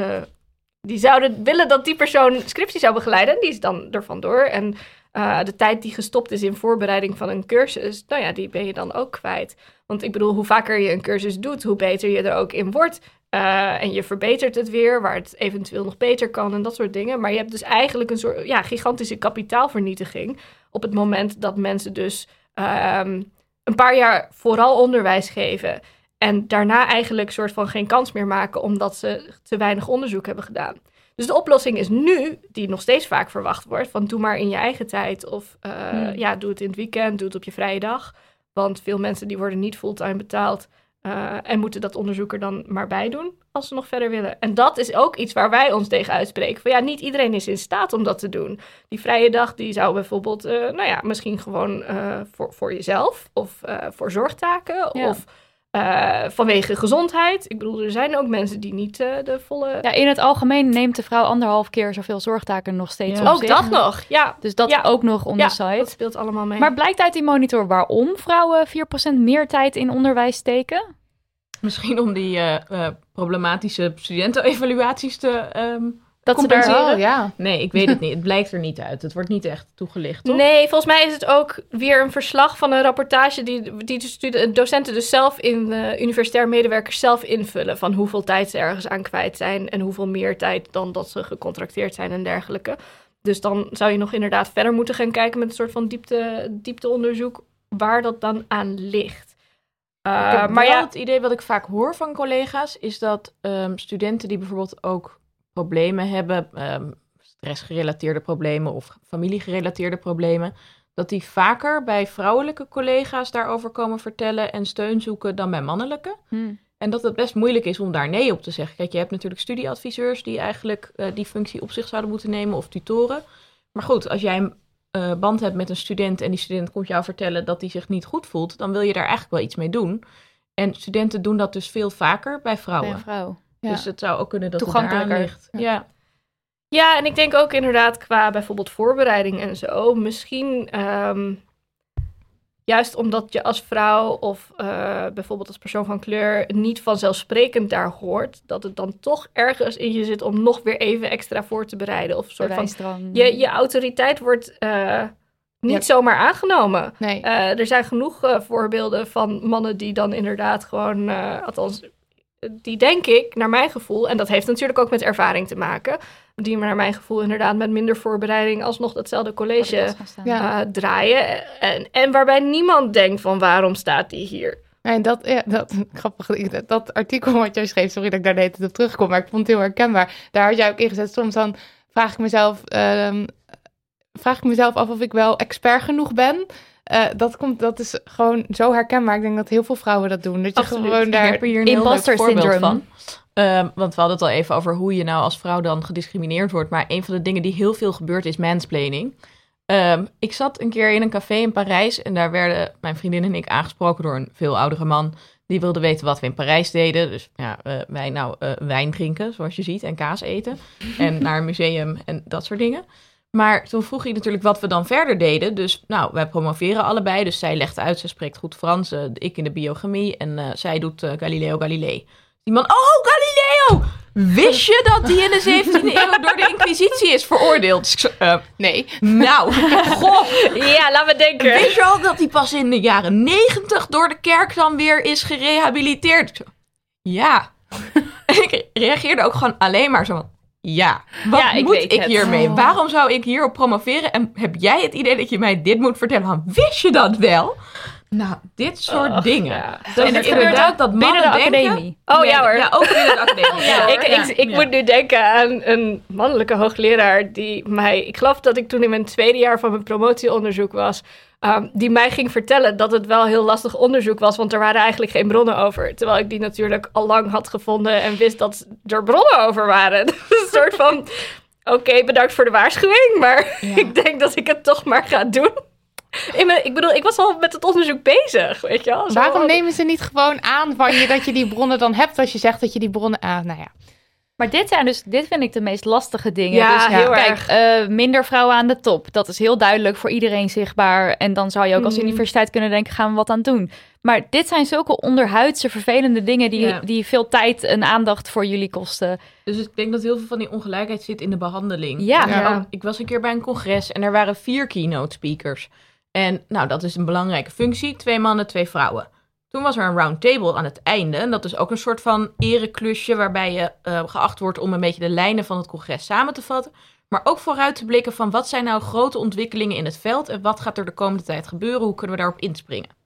[SPEAKER 5] Die zouden willen dat die persoon scriptie zou begeleiden. En die is dan er vandoor. En eh, de tijd die gestopt is in voorbereiding van een cursus, nou ja, die ben je dan ook kwijt. Want ik bedoel, hoe vaker je een cursus doet, hoe beter je er ook in wordt. Eh, en je verbetert het weer, waar het eventueel nog beter kan en dat soort dingen. Maar je hebt dus eigenlijk een soort ja, gigantische kapitaalvernietiging op het moment dat mensen dus ehm, een paar jaar vooral onderwijs geven. En daarna eigenlijk soort van geen kans meer maken omdat ze te weinig onderzoek hebben gedaan. Dus de oplossing is nu, die nog steeds vaak verwacht wordt, van doe maar in je eigen tijd of eh,
[SPEAKER 3] Hmm.
[SPEAKER 5] ja, doe het in het weekend, doe het op je vrije dag. Want veel mensen die worden niet fulltime betaald. Eh, en moeten dat onderzoek er dan maar bij doen als ze nog verder willen. En dat is ook iets waar wij ons tegen uitspreken. Van ja, niet iedereen is in staat om dat te doen. Die vrije dag die zou bijvoorbeeld, eh, nou ja, misschien gewoon voor, voor jezelf of voor zorgtaken
[SPEAKER 3] Ja.
[SPEAKER 5] of eh, vanwege gezondheid. Ik bedoel, er zijn ook mensen die niet eh, de volle.
[SPEAKER 3] Ja, in het algemeen neemt de vrouw anderhalf keer zoveel zorgtaken nog steeds
[SPEAKER 6] Ja.
[SPEAKER 3] op
[SPEAKER 5] ook
[SPEAKER 3] zich.
[SPEAKER 5] dat nog. Ja,
[SPEAKER 3] Dus dat
[SPEAKER 5] Ja.
[SPEAKER 3] ook nog on
[SPEAKER 5] ja
[SPEAKER 3] the site.
[SPEAKER 5] dat speelt allemaal mee.
[SPEAKER 3] Maar blijkt uit die monitor waarom vrouwen 4% meer tijd in onderwijs steken?
[SPEAKER 6] Misschien om die eh, eh, problematische studentenevaluaties te ehm,
[SPEAKER 3] Dat ze daar...
[SPEAKER 6] compenseren.
[SPEAKER 4] Oh, ja.
[SPEAKER 6] Nee, ik weet het niet. Het blijkt er niet uit. Het wordt niet echt toegelicht, toch?
[SPEAKER 5] Nee, volgens mij is het ook weer een verslag van een rapportage die, die de studen- docenten dus zelf in, eh, universitair medewerkers zelf invullen. Van hoeveel tijd ze ergens aan kwijt zijn en hoeveel meer tijd dan dat ze gecontracteerd zijn en dergelijke. Dus dan zou je nog inderdaad verder moeten gaan kijken met een soort van diepte, diepteonderzoek waar dat dan aan ligt. Uh,
[SPEAKER 6] heb
[SPEAKER 5] maar
[SPEAKER 6] wel
[SPEAKER 5] ja,
[SPEAKER 6] het idee wat ik vaak hoor van collega's, is dat ehm, studenten die bijvoorbeeld ook problemen hebben, ehm, stressgerelateerde problemen of familiegerelateerde problemen, dat die vaker bij vrouwelijke collega's daarover komen vertellen en steun zoeken dan bij mannelijke.
[SPEAKER 3] Hm.
[SPEAKER 6] En dat het best moeilijk is om daar nee op te zeggen. Kijk, je hebt natuurlijk studieadviseurs die eigenlijk eh, die functie op zich zouden moeten nemen of tutoren. Maar goed, als jij een eh, band hebt met een student en die student komt jou vertellen dat hij zich niet goed voelt, dan wil je daar eigenlijk wel iets mee doen. En studenten doen dat dus veel vaker bij
[SPEAKER 3] Bij
[SPEAKER 6] vrouwen.
[SPEAKER 3] vrouw.
[SPEAKER 4] Ja.
[SPEAKER 6] Dus het zou ook kunnen dat het
[SPEAKER 3] Toegankelijker.
[SPEAKER 6] ligt. Ja.
[SPEAKER 5] Ja, en ik denk ook inderdaad qua bijvoorbeeld voorbereiding en zo. Misschien ehm, juist omdat je als vrouw of eh, bijvoorbeeld als persoon van kleur niet vanzelfsprekend daar hoort, dat het dan toch ergens in je zit om nog weer even extra voor te bereiden. Of een soort van. Je, je autoriteit wordt eh, niet
[SPEAKER 4] Ja.
[SPEAKER 5] zomaar aangenomen.
[SPEAKER 4] Nee.
[SPEAKER 5] Eh, er zijn genoeg voorbeelden van mannen die dan inderdaad gewoon, althans, die denk ik, naar mijn gevoel, en dat heeft natuurlijk ook met ervaring te maken, die naar mijn gevoel inderdaad met minder voorbereiding alsnog datzelfde college
[SPEAKER 3] staan.
[SPEAKER 4] Ja.
[SPEAKER 5] eh, draaien. En, en waarbij niemand denkt van waarom staat die hier?
[SPEAKER 4] En dat, ja, dat, grappig, dat, dat artikel wat jij schreef, sorry dat ik daar de hele tijd op terugkom, maar ik vond het heel herkenbaar. Daar had jij ook ingezet. Soms dan vraag ik mezelf, ehm, vraag ik mezelf af of ik wel expert genoeg ben. Eh, dat, komt, dat is gewoon zo herkenbaar. Ik denk dat heel veel vrouwen dat doen. Dat je
[SPEAKER 6] Absoluut.
[SPEAKER 4] gewoon
[SPEAKER 6] Ik
[SPEAKER 4] daar...
[SPEAKER 6] heb hier een
[SPEAKER 3] Imposter syndrome.
[SPEAKER 6] van. Ehm, want we hadden het al even over hoe je nou als vrouw dan gediscrimineerd wordt. Maar een van de dingen die heel veel gebeurt is mansplaining. Ehm, ik zat een keer in een café in Parijs en daar werden mijn vriendin en ik aangesproken door een veel oudere man. Die wilde weten wat we in Parijs deden. Dus ja, eh, wij nou eh, wijn drinken, zoals je ziet, en kaas eten. en naar een museum en dat soort dingen. Maar toen vroeg hij natuurlijk wat we dan verder deden. Dus nou, wij promoveren allebei. Dus zij legt uit, ze spreekt goed Frans. eh, ik in de biochemie. En eh, zij doet eh, Galileo Galilei. Die man, oh Galileo! Wist je dat die in de 17e eeuw door de Inquisitie is veroordeeld? Dus ik
[SPEAKER 4] Nee.
[SPEAKER 6] nou, goh.
[SPEAKER 5] Ja, laat me denken.
[SPEAKER 6] Wist je al dat hij pas in de jaren 90 door de kerk dan weer is gerehabiliteerd? Ja. ik reageerde ook gewoon alleen maar zo van, ja. Wat
[SPEAKER 5] Ja, ik
[SPEAKER 6] moet ik
[SPEAKER 5] het.
[SPEAKER 6] hiermee?
[SPEAKER 4] Oh.
[SPEAKER 6] Waarom zou ik hierop promoveren? En heb jij het idee dat je mij dit moet vertellen? Van, wist je dat wel? Nou, dit soort dingen.
[SPEAKER 5] ja.
[SPEAKER 3] En het gebeurt
[SPEAKER 6] inderdaad
[SPEAKER 3] ook
[SPEAKER 6] dat
[SPEAKER 3] binnen de
[SPEAKER 6] denken...
[SPEAKER 3] academie.
[SPEAKER 5] Oh ja hoor.
[SPEAKER 6] Ja, ook binnen de academie. Ja,
[SPEAKER 5] ik ik,
[SPEAKER 6] ja,
[SPEAKER 5] ik
[SPEAKER 6] ja.
[SPEAKER 5] moet nu denken aan een mannelijke hoogleraar die mij, ik geloof dat ik toen in mijn tweede jaar van mijn promotieonderzoek was, ehm, die mij ging vertellen dat het wel heel lastig onderzoek was, want er waren eigenlijk geen bronnen over. Terwijl ik die natuurlijk al lang had gevonden en wist dat er bronnen over waren. Een soort van, oké, bedankt voor de waarschuwing, maar ik denk dat ik het toch maar ga doen. In mijn, ik bedoel, ik was al met het onderzoek bezig, weet je wel. Zo
[SPEAKER 4] Waarom nemen ze niet gewoon aan van je dat je die bronnen dan hebt als je zegt dat je die bronnen... Ah, nou ja.
[SPEAKER 3] Maar dit zijn dus, dit vind ik de meest lastige dingen.
[SPEAKER 5] Ja,
[SPEAKER 3] dus,
[SPEAKER 5] heel
[SPEAKER 3] kijk,
[SPEAKER 5] erg.
[SPEAKER 3] eh, minder vrouwen aan de top. Dat is heel duidelijk voor iedereen zichtbaar. En dan zou je ook als
[SPEAKER 5] Mhm.
[SPEAKER 3] universiteit kunnen denken, gaan we wat aan doen. Maar dit zijn zulke onderhuidse, vervelende dingen die,
[SPEAKER 6] Ja.
[SPEAKER 3] die veel tijd en aandacht voor jullie kosten.
[SPEAKER 6] Dus ik denk dat heel veel van die ongelijkheid zit in de behandeling.
[SPEAKER 3] Ja.
[SPEAKER 6] Ik was een keer bij een congres en er waren vier keynote speakers. En nou, dat is een belangrijke functie. Twee mannen, twee vrouwen. Toen was er een round table aan het einde. En dat is ook een soort van ereklusje waarbij je eh, geacht wordt om een beetje de lijnen van het congres samen te vatten. Maar ook vooruit te blikken van wat zijn nou grote ontwikkelingen in het veld en wat gaat er de komende tijd gebeuren? Hoe kunnen we daarop inspringen?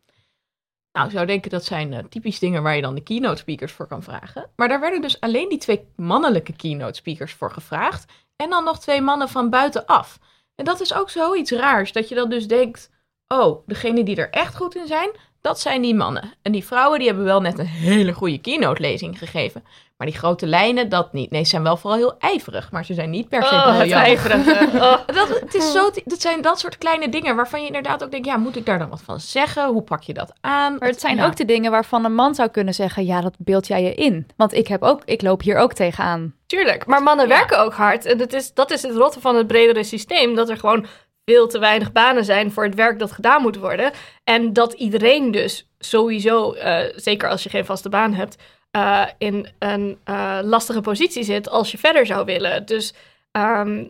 [SPEAKER 6] Nou, ik zou denken dat zijn eh, typisch dingen waar je dan de keynote speakers voor kan vragen. Maar daar werden dus alleen die twee mannelijke keynote speakers voor gevraagd. En dan nog twee mannen van buitenaf. En dat is ook zoiets raars, dat je dan dus denkt... Oh, degenen die er echt goed in zijn, dat zijn die mannen. En die vrouwen die hebben wel net een hele goede keynote-lezing gegeven. Maar die grote lijnen, dat niet. Nee, ze zijn wel vooral heel ijverig, maar ze zijn niet per se
[SPEAKER 5] Oh, ijverige. Oh.
[SPEAKER 6] Dat, het is zo, dat zijn dat soort kleine dingen waarvan je inderdaad ook denkt, ja, moet ik daar dan wat van zeggen? Hoe pak je dat aan?
[SPEAKER 3] Maar het zijn
[SPEAKER 6] Ja.
[SPEAKER 3] ook de dingen waarvan een man zou kunnen zeggen: ja, dat beeld jij je in. Want ik heb ook, ik loop hier ook tegenaan.
[SPEAKER 5] Tuurlijk, maar mannen
[SPEAKER 6] Ja.
[SPEAKER 5] werken ook hard. En dat is, dat is het rotte van het bredere systeem. Dat er gewoon veel te weinig banen zijn voor het werk dat gedaan moet worden. En dat iedereen dus sowieso, eh, zeker als je geen vaste baan hebt, eh, in een eh, lastige positie zit als je verder zou willen. Dus, ehm,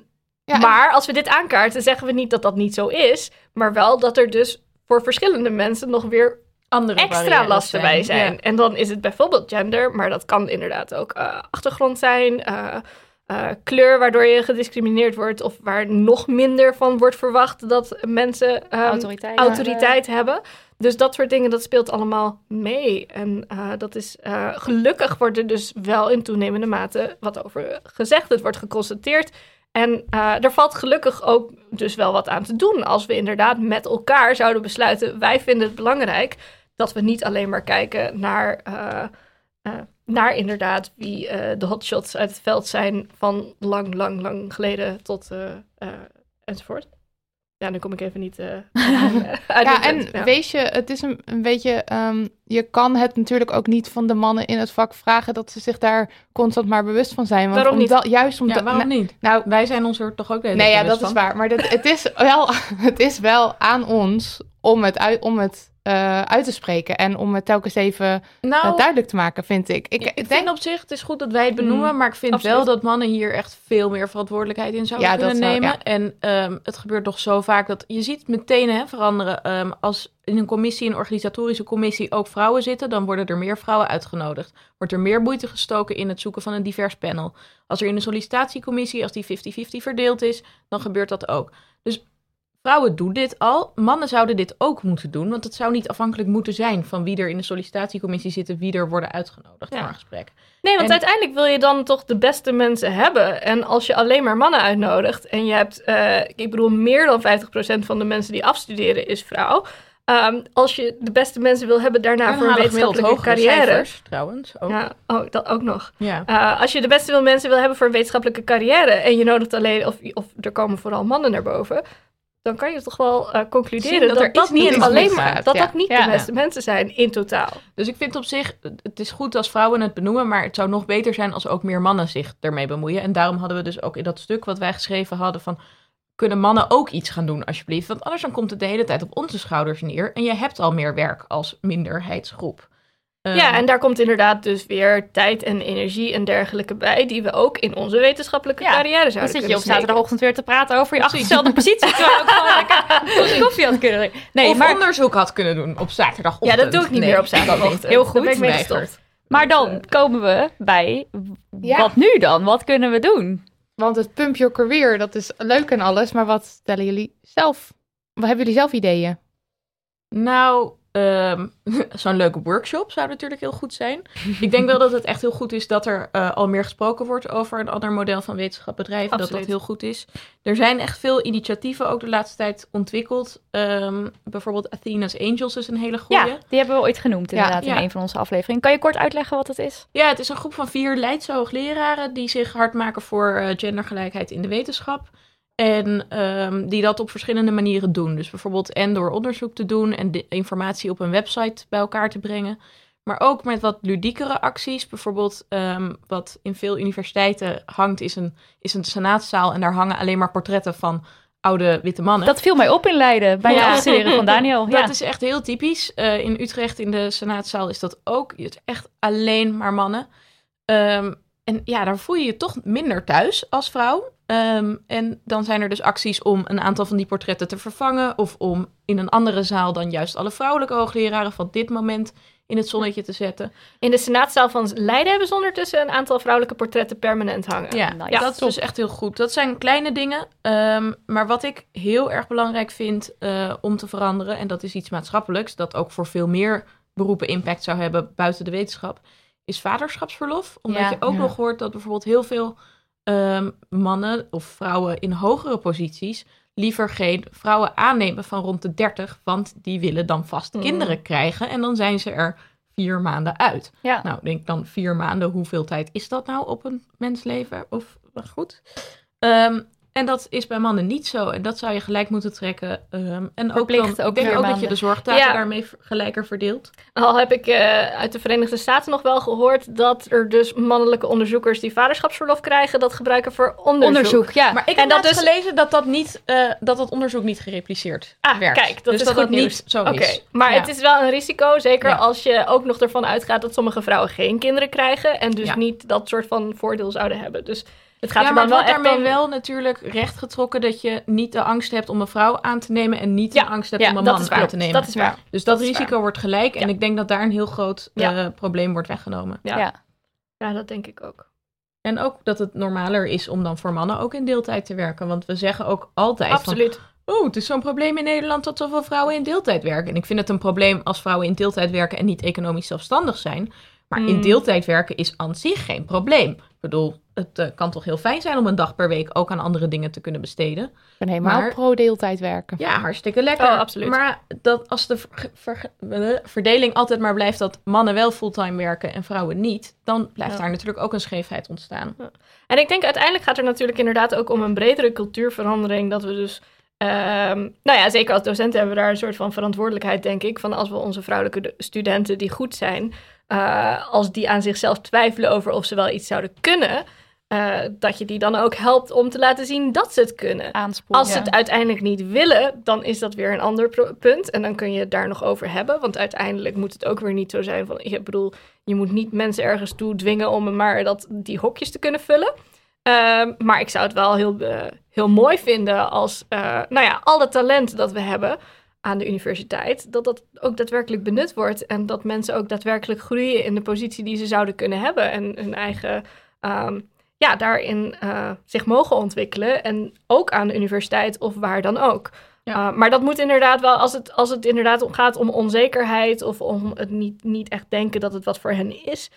[SPEAKER 4] Ja,
[SPEAKER 5] maar als we dit aankaarten, zeggen we niet dat dat niet zo is. Maar wel dat er dus voor verschillende mensen nog weer
[SPEAKER 6] andere
[SPEAKER 5] extra lasten bij zijn.
[SPEAKER 6] Ja.
[SPEAKER 5] En dan is het bijvoorbeeld gender, maar dat kan inderdaad ook achtergrond zijn, eh, kleur waardoor je gediscrimineerd wordt of waar nog minder van wordt verwacht dat mensen ehm,
[SPEAKER 3] Autoriteit.
[SPEAKER 5] autoriteit hebben. Dus dat soort dingen, dat speelt allemaal mee. En eh, dat is eh, gelukkig wordt er dus wel in toenemende mate wat over gezegd. Het wordt geconstateerd. En er valt gelukkig ook dus wel wat aan te doen. Als we inderdaad met elkaar zouden besluiten, wij vinden het belangrijk dat we niet alleen maar kijken naar, naar inderdaad wie eh, de hotshots uit het veld zijn van lang, lang, lang geleden tot eh, eh, enzovoort. Ja, nu kom ik even niet eh uit
[SPEAKER 4] Ja, en.
[SPEAKER 5] Ja.
[SPEAKER 4] weet je, het is een, een beetje. ehm, je kan het natuurlijk ook niet van de mannen in het vak vragen dat ze zich daar constant maar bewust van zijn. Want
[SPEAKER 5] Waarom niet?
[SPEAKER 4] omdat- juist
[SPEAKER 6] Ja,
[SPEAKER 4] omdat.
[SPEAKER 6] waarom niet?
[SPEAKER 4] nou,
[SPEAKER 6] Wij zijn ons er toch ook de hele
[SPEAKER 4] nee, ja, dat is waar. Maar dat, het, is wel, het is wel aan ons om het, uit, om het eh, uit te spreken en om het telkens even
[SPEAKER 6] Nou,
[SPEAKER 4] eh, duidelijk te maken, vind ik. Ik,
[SPEAKER 6] ik,
[SPEAKER 4] ik
[SPEAKER 6] denk op zich, het is goed dat wij het benoemen,
[SPEAKER 5] Mm,
[SPEAKER 6] maar ik vind
[SPEAKER 5] absoluut.
[SPEAKER 6] wel dat mannen hier echt veel meer verantwoordelijkheid in zouden
[SPEAKER 4] Ja,
[SPEAKER 6] kunnen
[SPEAKER 4] wel,
[SPEAKER 6] nemen.
[SPEAKER 4] ja.
[SPEAKER 6] En ehm, het gebeurt toch zo vaak dat je ziet meteen hè, veranderen. ehm, als in een commissie, een organisatorische commissie, ook vrouwen zitten, dan worden er meer vrouwen uitgenodigd. Wordt er meer moeite gestoken in het zoeken van een divers panel. Als er in een sollicitatiecommissie, als die 50-50 verdeeld is, dan gebeurt dat ook. Dus vrouwen doen dit al. Mannen zouden dit ook moeten doen, want het zou niet afhankelijk moeten zijn van wie er in de sollicitatiecommissie zitten, wie er worden uitgenodigd
[SPEAKER 5] Ja.
[SPEAKER 6] voor een gesprek.
[SPEAKER 5] Nee, want
[SPEAKER 6] En-
[SPEAKER 5] uiteindelijk wil je dan toch de beste mensen hebben. En als je alleen maar mannen uitnodigt en je hebt, eh, ik bedoel, meer dan 50% van de mensen die afstuderen is vrouw. Ehm, als je de beste mensen wil hebben daarna
[SPEAKER 6] En
[SPEAKER 5] voor een wetenschappelijke carrière.
[SPEAKER 6] cijfers, trouwens. Ook.
[SPEAKER 5] Ja, oh, dat ook nog.
[SPEAKER 6] Ja.
[SPEAKER 5] Eh, als je de beste wil mensen wil hebben voor een wetenschappelijke carrière en je nodigt alleen, of, of er komen vooral mannen naar boven, dan kan je toch wel eh, concluderen
[SPEAKER 6] Zien dat
[SPEAKER 5] dat
[SPEAKER 6] er niet
[SPEAKER 5] alleen
[SPEAKER 4] goed
[SPEAKER 5] maar,
[SPEAKER 4] gaat,
[SPEAKER 5] dat
[SPEAKER 4] ja.
[SPEAKER 5] dat niet
[SPEAKER 3] Ja.
[SPEAKER 5] de beste mensen zijn in totaal.
[SPEAKER 6] Dus ik vind op zich, het is goed als vrouwen het benoemen, maar het zou nog beter zijn als ook meer mannen zich ermee bemoeien. En daarom hadden we dus ook in dat stuk wat wij geschreven hadden van, kunnen mannen ook iets gaan doen alsjeblieft? Want anders dan komt het de hele tijd op onze schouders neer en je hebt al meer werk als minderheidsgroep. Ehm,
[SPEAKER 5] Ja, en daar komt inderdaad dus weer tijd en energie en dergelijke bij, die we ook in onze wetenschappelijke
[SPEAKER 3] Ja,
[SPEAKER 5] carrière
[SPEAKER 3] Dan
[SPEAKER 5] zouden
[SPEAKER 3] zit je
[SPEAKER 5] kunnen
[SPEAKER 3] op zaterdagochtend weer te praten over je achtergestelde positie. Terwijl ik gewoon lekker koffie had kunnen drinken. Nee,
[SPEAKER 6] of
[SPEAKER 3] maar,
[SPEAKER 6] onderzoek had kunnen doen op zaterdagochtend.
[SPEAKER 5] Ja, dat doe ik niet
[SPEAKER 6] Nee,
[SPEAKER 5] meer op
[SPEAKER 6] dat
[SPEAKER 5] zaterdagochtend.
[SPEAKER 3] Heel
[SPEAKER 5] ben
[SPEAKER 3] goed,
[SPEAKER 5] ik gestopt.
[SPEAKER 3] maar dan komen we bij,
[SPEAKER 4] Ja.
[SPEAKER 3] wat nu dan? Wat kunnen we doen?
[SPEAKER 4] Want het Pump Your Career, dat is leuk en alles, maar wat stellen jullie zelf? Wat hebben jullie zelf ideeën?
[SPEAKER 6] Nou, ehm, zo'n leuke workshop zou natuurlijk heel goed zijn. Ik denk wel dat het echt heel goed is dat er eh, al meer gesproken wordt over een ander model van wetenschap bedrijven. Dat dat heel goed is. Er zijn echt veel initiatieven ook de laatste tijd ontwikkeld. Ehm, bijvoorbeeld Athena's Angels is een hele goede.
[SPEAKER 3] Ja, die hebben we ooit genoemd inderdaad
[SPEAKER 6] ja.
[SPEAKER 3] in een van onze afleveringen. Kan je kort uitleggen wat het is?
[SPEAKER 6] Ja, het is een groep van vier Leidse hoogleraren die zich hard maken voor eh, gendergelijkheid in de wetenschap. En ehm, die dat op verschillende manieren doen. Dus bijvoorbeeld en door onderzoek te doen en de informatie op een website bij elkaar te brengen. Maar ook met wat ludiekere acties. Bijvoorbeeld ehm, wat in veel universiteiten hangt is een, is een senaatzaal. En daar hangen alleen maar portretten van oude witte mannen.
[SPEAKER 3] Dat viel mij op in Leiden bij
[SPEAKER 6] Ja.
[SPEAKER 3] het afstuderen van Daniel. Ja.
[SPEAKER 6] Dat is echt heel typisch. Eh, in Utrecht in de senaatzaal is dat ook. Je hebt echt alleen maar mannen. Ehm, en ja, daar voel je je toch minder thuis als vrouw. Ehm, en dan zijn er dus acties om een aantal van die portretten te vervangen. Of om in een andere zaal dan juist alle vrouwelijke hoogleraren van dit moment in het zonnetje te zetten.
[SPEAKER 5] In de senaatzaal van Leiden hebben ze ondertussen een aantal vrouwelijke portretten permanent hangen.
[SPEAKER 6] Ja,
[SPEAKER 3] nice.
[SPEAKER 6] dat is dus echt heel goed. Dat zijn kleine dingen. Ehm, maar wat ik heel erg belangrijk vind eh, om te veranderen, en dat is iets maatschappelijks, dat ook voor veel meer beroepen impact zou hebben buiten de wetenschap, is vaderschapsverlof. Omdat
[SPEAKER 3] Ja,
[SPEAKER 6] je ook
[SPEAKER 4] ja.
[SPEAKER 6] nog hoort dat bijvoorbeeld heel veel ehm, mannen of vrouwen in hogere posities liever geen vrouwen aannemen van rond de 30, want die willen dan vast
[SPEAKER 5] Mm.
[SPEAKER 6] kinderen krijgen en dan zijn ze er vier maanden uit.
[SPEAKER 3] Ja.
[SPEAKER 6] Nou, denk dan vier maanden, hoeveel tijd is dat nou op een mensleven? Of goed. Ehm, en dat is bij mannen niet zo. En dat zou je gelijk moeten trekken. Ehm, en ook, dan,
[SPEAKER 3] ook
[SPEAKER 6] ik denk ook dat je de zorgtaken
[SPEAKER 5] Ja.
[SPEAKER 6] daarmee gelijker verdeelt.
[SPEAKER 5] Al heb ik eh, uit de Verenigde Staten nog wel gehoord dat er dus mannelijke onderzoekers die vaderschapsverlof krijgen, dat gebruiken voor onderzoek.
[SPEAKER 3] Onderzoek, ja.
[SPEAKER 6] Maar ik
[SPEAKER 5] En
[SPEAKER 6] heb
[SPEAKER 5] dat dus-
[SPEAKER 6] gelezen dat dat, niet, eh, dat dat onderzoek niet gerepliceerd
[SPEAKER 5] Ah,
[SPEAKER 6] werd.
[SPEAKER 5] kijk, dat
[SPEAKER 6] dus
[SPEAKER 5] is
[SPEAKER 6] dat
[SPEAKER 5] goed
[SPEAKER 6] dat
[SPEAKER 5] nieuws.
[SPEAKER 6] niet zo
[SPEAKER 5] Oké,
[SPEAKER 6] is.
[SPEAKER 5] maar
[SPEAKER 6] Ja.
[SPEAKER 5] het is wel een risico, zeker
[SPEAKER 6] Ja.
[SPEAKER 5] als je ook nog ervan uitgaat dat sommige vrouwen geen kinderen krijgen en dus
[SPEAKER 6] Ja.
[SPEAKER 5] niet dat soort van voordeel zouden hebben. Dus het gaat
[SPEAKER 6] ja,
[SPEAKER 5] er
[SPEAKER 6] maar
[SPEAKER 5] dan
[SPEAKER 6] het
[SPEAKER 5] wel echt
[SPEAKER 6] daarmee
[SPEAKER 5] om...
[SPEAKER 6] wel natuurlijk recht getrokken dat je niet de angst hebt om een vrouw aan te nemen en niet
[SPEAKER 5] Ja,
[SPEAKER 6] de angst hebt
[SPEAKER 5] ja,
[SPEAKER 6] om een
[SPEAKER 5] dat
[SPEAKER 6] man
[SPEAKER 5] waar.
[SPEAKER 6] aan te nemen.
[SPEAKER 5] Dat is waar.
[SPEAKER 6] dus dat,
[SPEAKER 5] dat is
[SPEAKER 6] risico wordt gelijk en
[SPEAKER 5] Ja.
[SPEAKER 6] ik denk dat daar een heel groot
[SPEAKER 5] Ja.
[SPEAKER 6] eh, probleem wordt weggenomen.
[SPEAKER 5] Ja.
[SPEAKER 3] Ja.
[SPEAKER 5] Ja, dat denk ik ook.
[SPEAKER 6] En ook dat het normaler is om dan voor mannen ook in deeltijd te werken. Want we zeggen ook altijd van,
[SPEAKER 5] Absoluut.
[SPEAKER 6] oh, het is zo'n probleem in Nederland dat zoveel vrouwen in deeltijd werken. En ik vind het een probleem als vrouwen in deeltijd werken en niet economisch zelfstandig zijn. Maar in
[SPEAKER 5] Hmm.
[SPEAKER 6] deeltijd werken is aan zich geen probleem. Ik bedoel, het eh, kan toch heel fijn zijn om een dag per week ook aan andere dingen te kunnen besteden.
[SPEAKER 4] Ik ben helemaal
[SPEAKER 6] Maar-
[SPEAKER 4] pro-deeltijd werken.
[SPEAKER 6] Ja, hartstikke lekker.
[SPEAKER 5] Oh, absoluut.
[SPEAKER 6] Maar dat als de ver- ver- verdeling altijd maar blijft dat mannen wel fulltime werken en vrouwen niet, dan blijft
[SPEAKER 5] Ja.
[SPEAKER 6] daar natuurlijk ook een scheefheid ontstaan.
[SPEAKER 5] En ik denk uiteindelijk gaat er natuurlijk inderdaad ook om een bredere cultuurverandering. Dat we dus, ehm, nou ja, zeker als docenten hebben we daar een soort van verantwoordelijkheid, denk ik. Van als we onze vrouwelijke de- studenten die goed zijn, eh, als die aan zichzelf twijfelen over of ze wel iets zouden kunnen, eh, dat je die dan ook helpt om te laten zien dat ze het kunnen.
[SPEAKER 3] Aanspoelen.
[SPEAKER 5] Als ze het uiteindelijk niet willen, dan is dat weer een ander punt. En dan kun je het daar nog over hebben. Want uiteindelijk moet het ook weer niet zo zijn van... Ik bedoel, je moet niet mensen ergens toe dwingen om maar dat, die hokjes te kunnen vullen. Ehm, maar ik zou het wel heel, eh, heel mooi vinden als, eh, nou ja, al het talent dat we hebben aan de universiteit, dat dat ook daadwerkelijk benut wordt. En dat mensen ook daadwerkelijk groeien in de positie die ze zouden kunnen hebben. En hun eigen, ehm, ja, daarin eh, zich mogen ontwikkelen. En ook aan de universiteit of waar dan ook.
[SPEAKER 6] Ja.
[SPEAKER 5] Uh, maar dat moet inderdaad wel, als het, als het inderdaad om gaat om onzekerheid of om het niet, niet echt denken dat het wat voor hen is,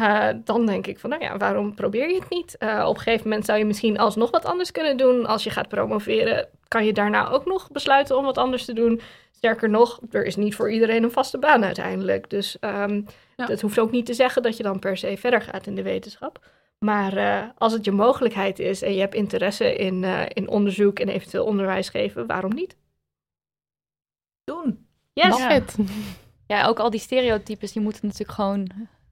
[SPEAKER 5] uh, dan denk ik van, nou ja, waarom probeer je het niet? Uh, op een gegeven moment zou je misschien alsnog wat anders kunnen doen. Als je gaat promoveren, kan je daarna ook nog besluiten om wat anders te doen. Sterker nog, er is niet voor iedereen een vaste baan uiteindelijk. Dus um,
[SPEAKER 6] Ja.
[SPEAKER 5] dat hoeft ook niet te zeggen dat je dan per se verder gaat in de wetenschap. Maar uh, als het je mogelijkheid is en je hebt interesse in, uh, in onderzoek en eventueel onderwijs geven, waarom niet?
[SPEAKER 6] Doen.
[SPEAKER 5] Yes.
[SPEAKER 3] Ja. Ja, ook al die stereotypes, die moeten natuurlijk gewoon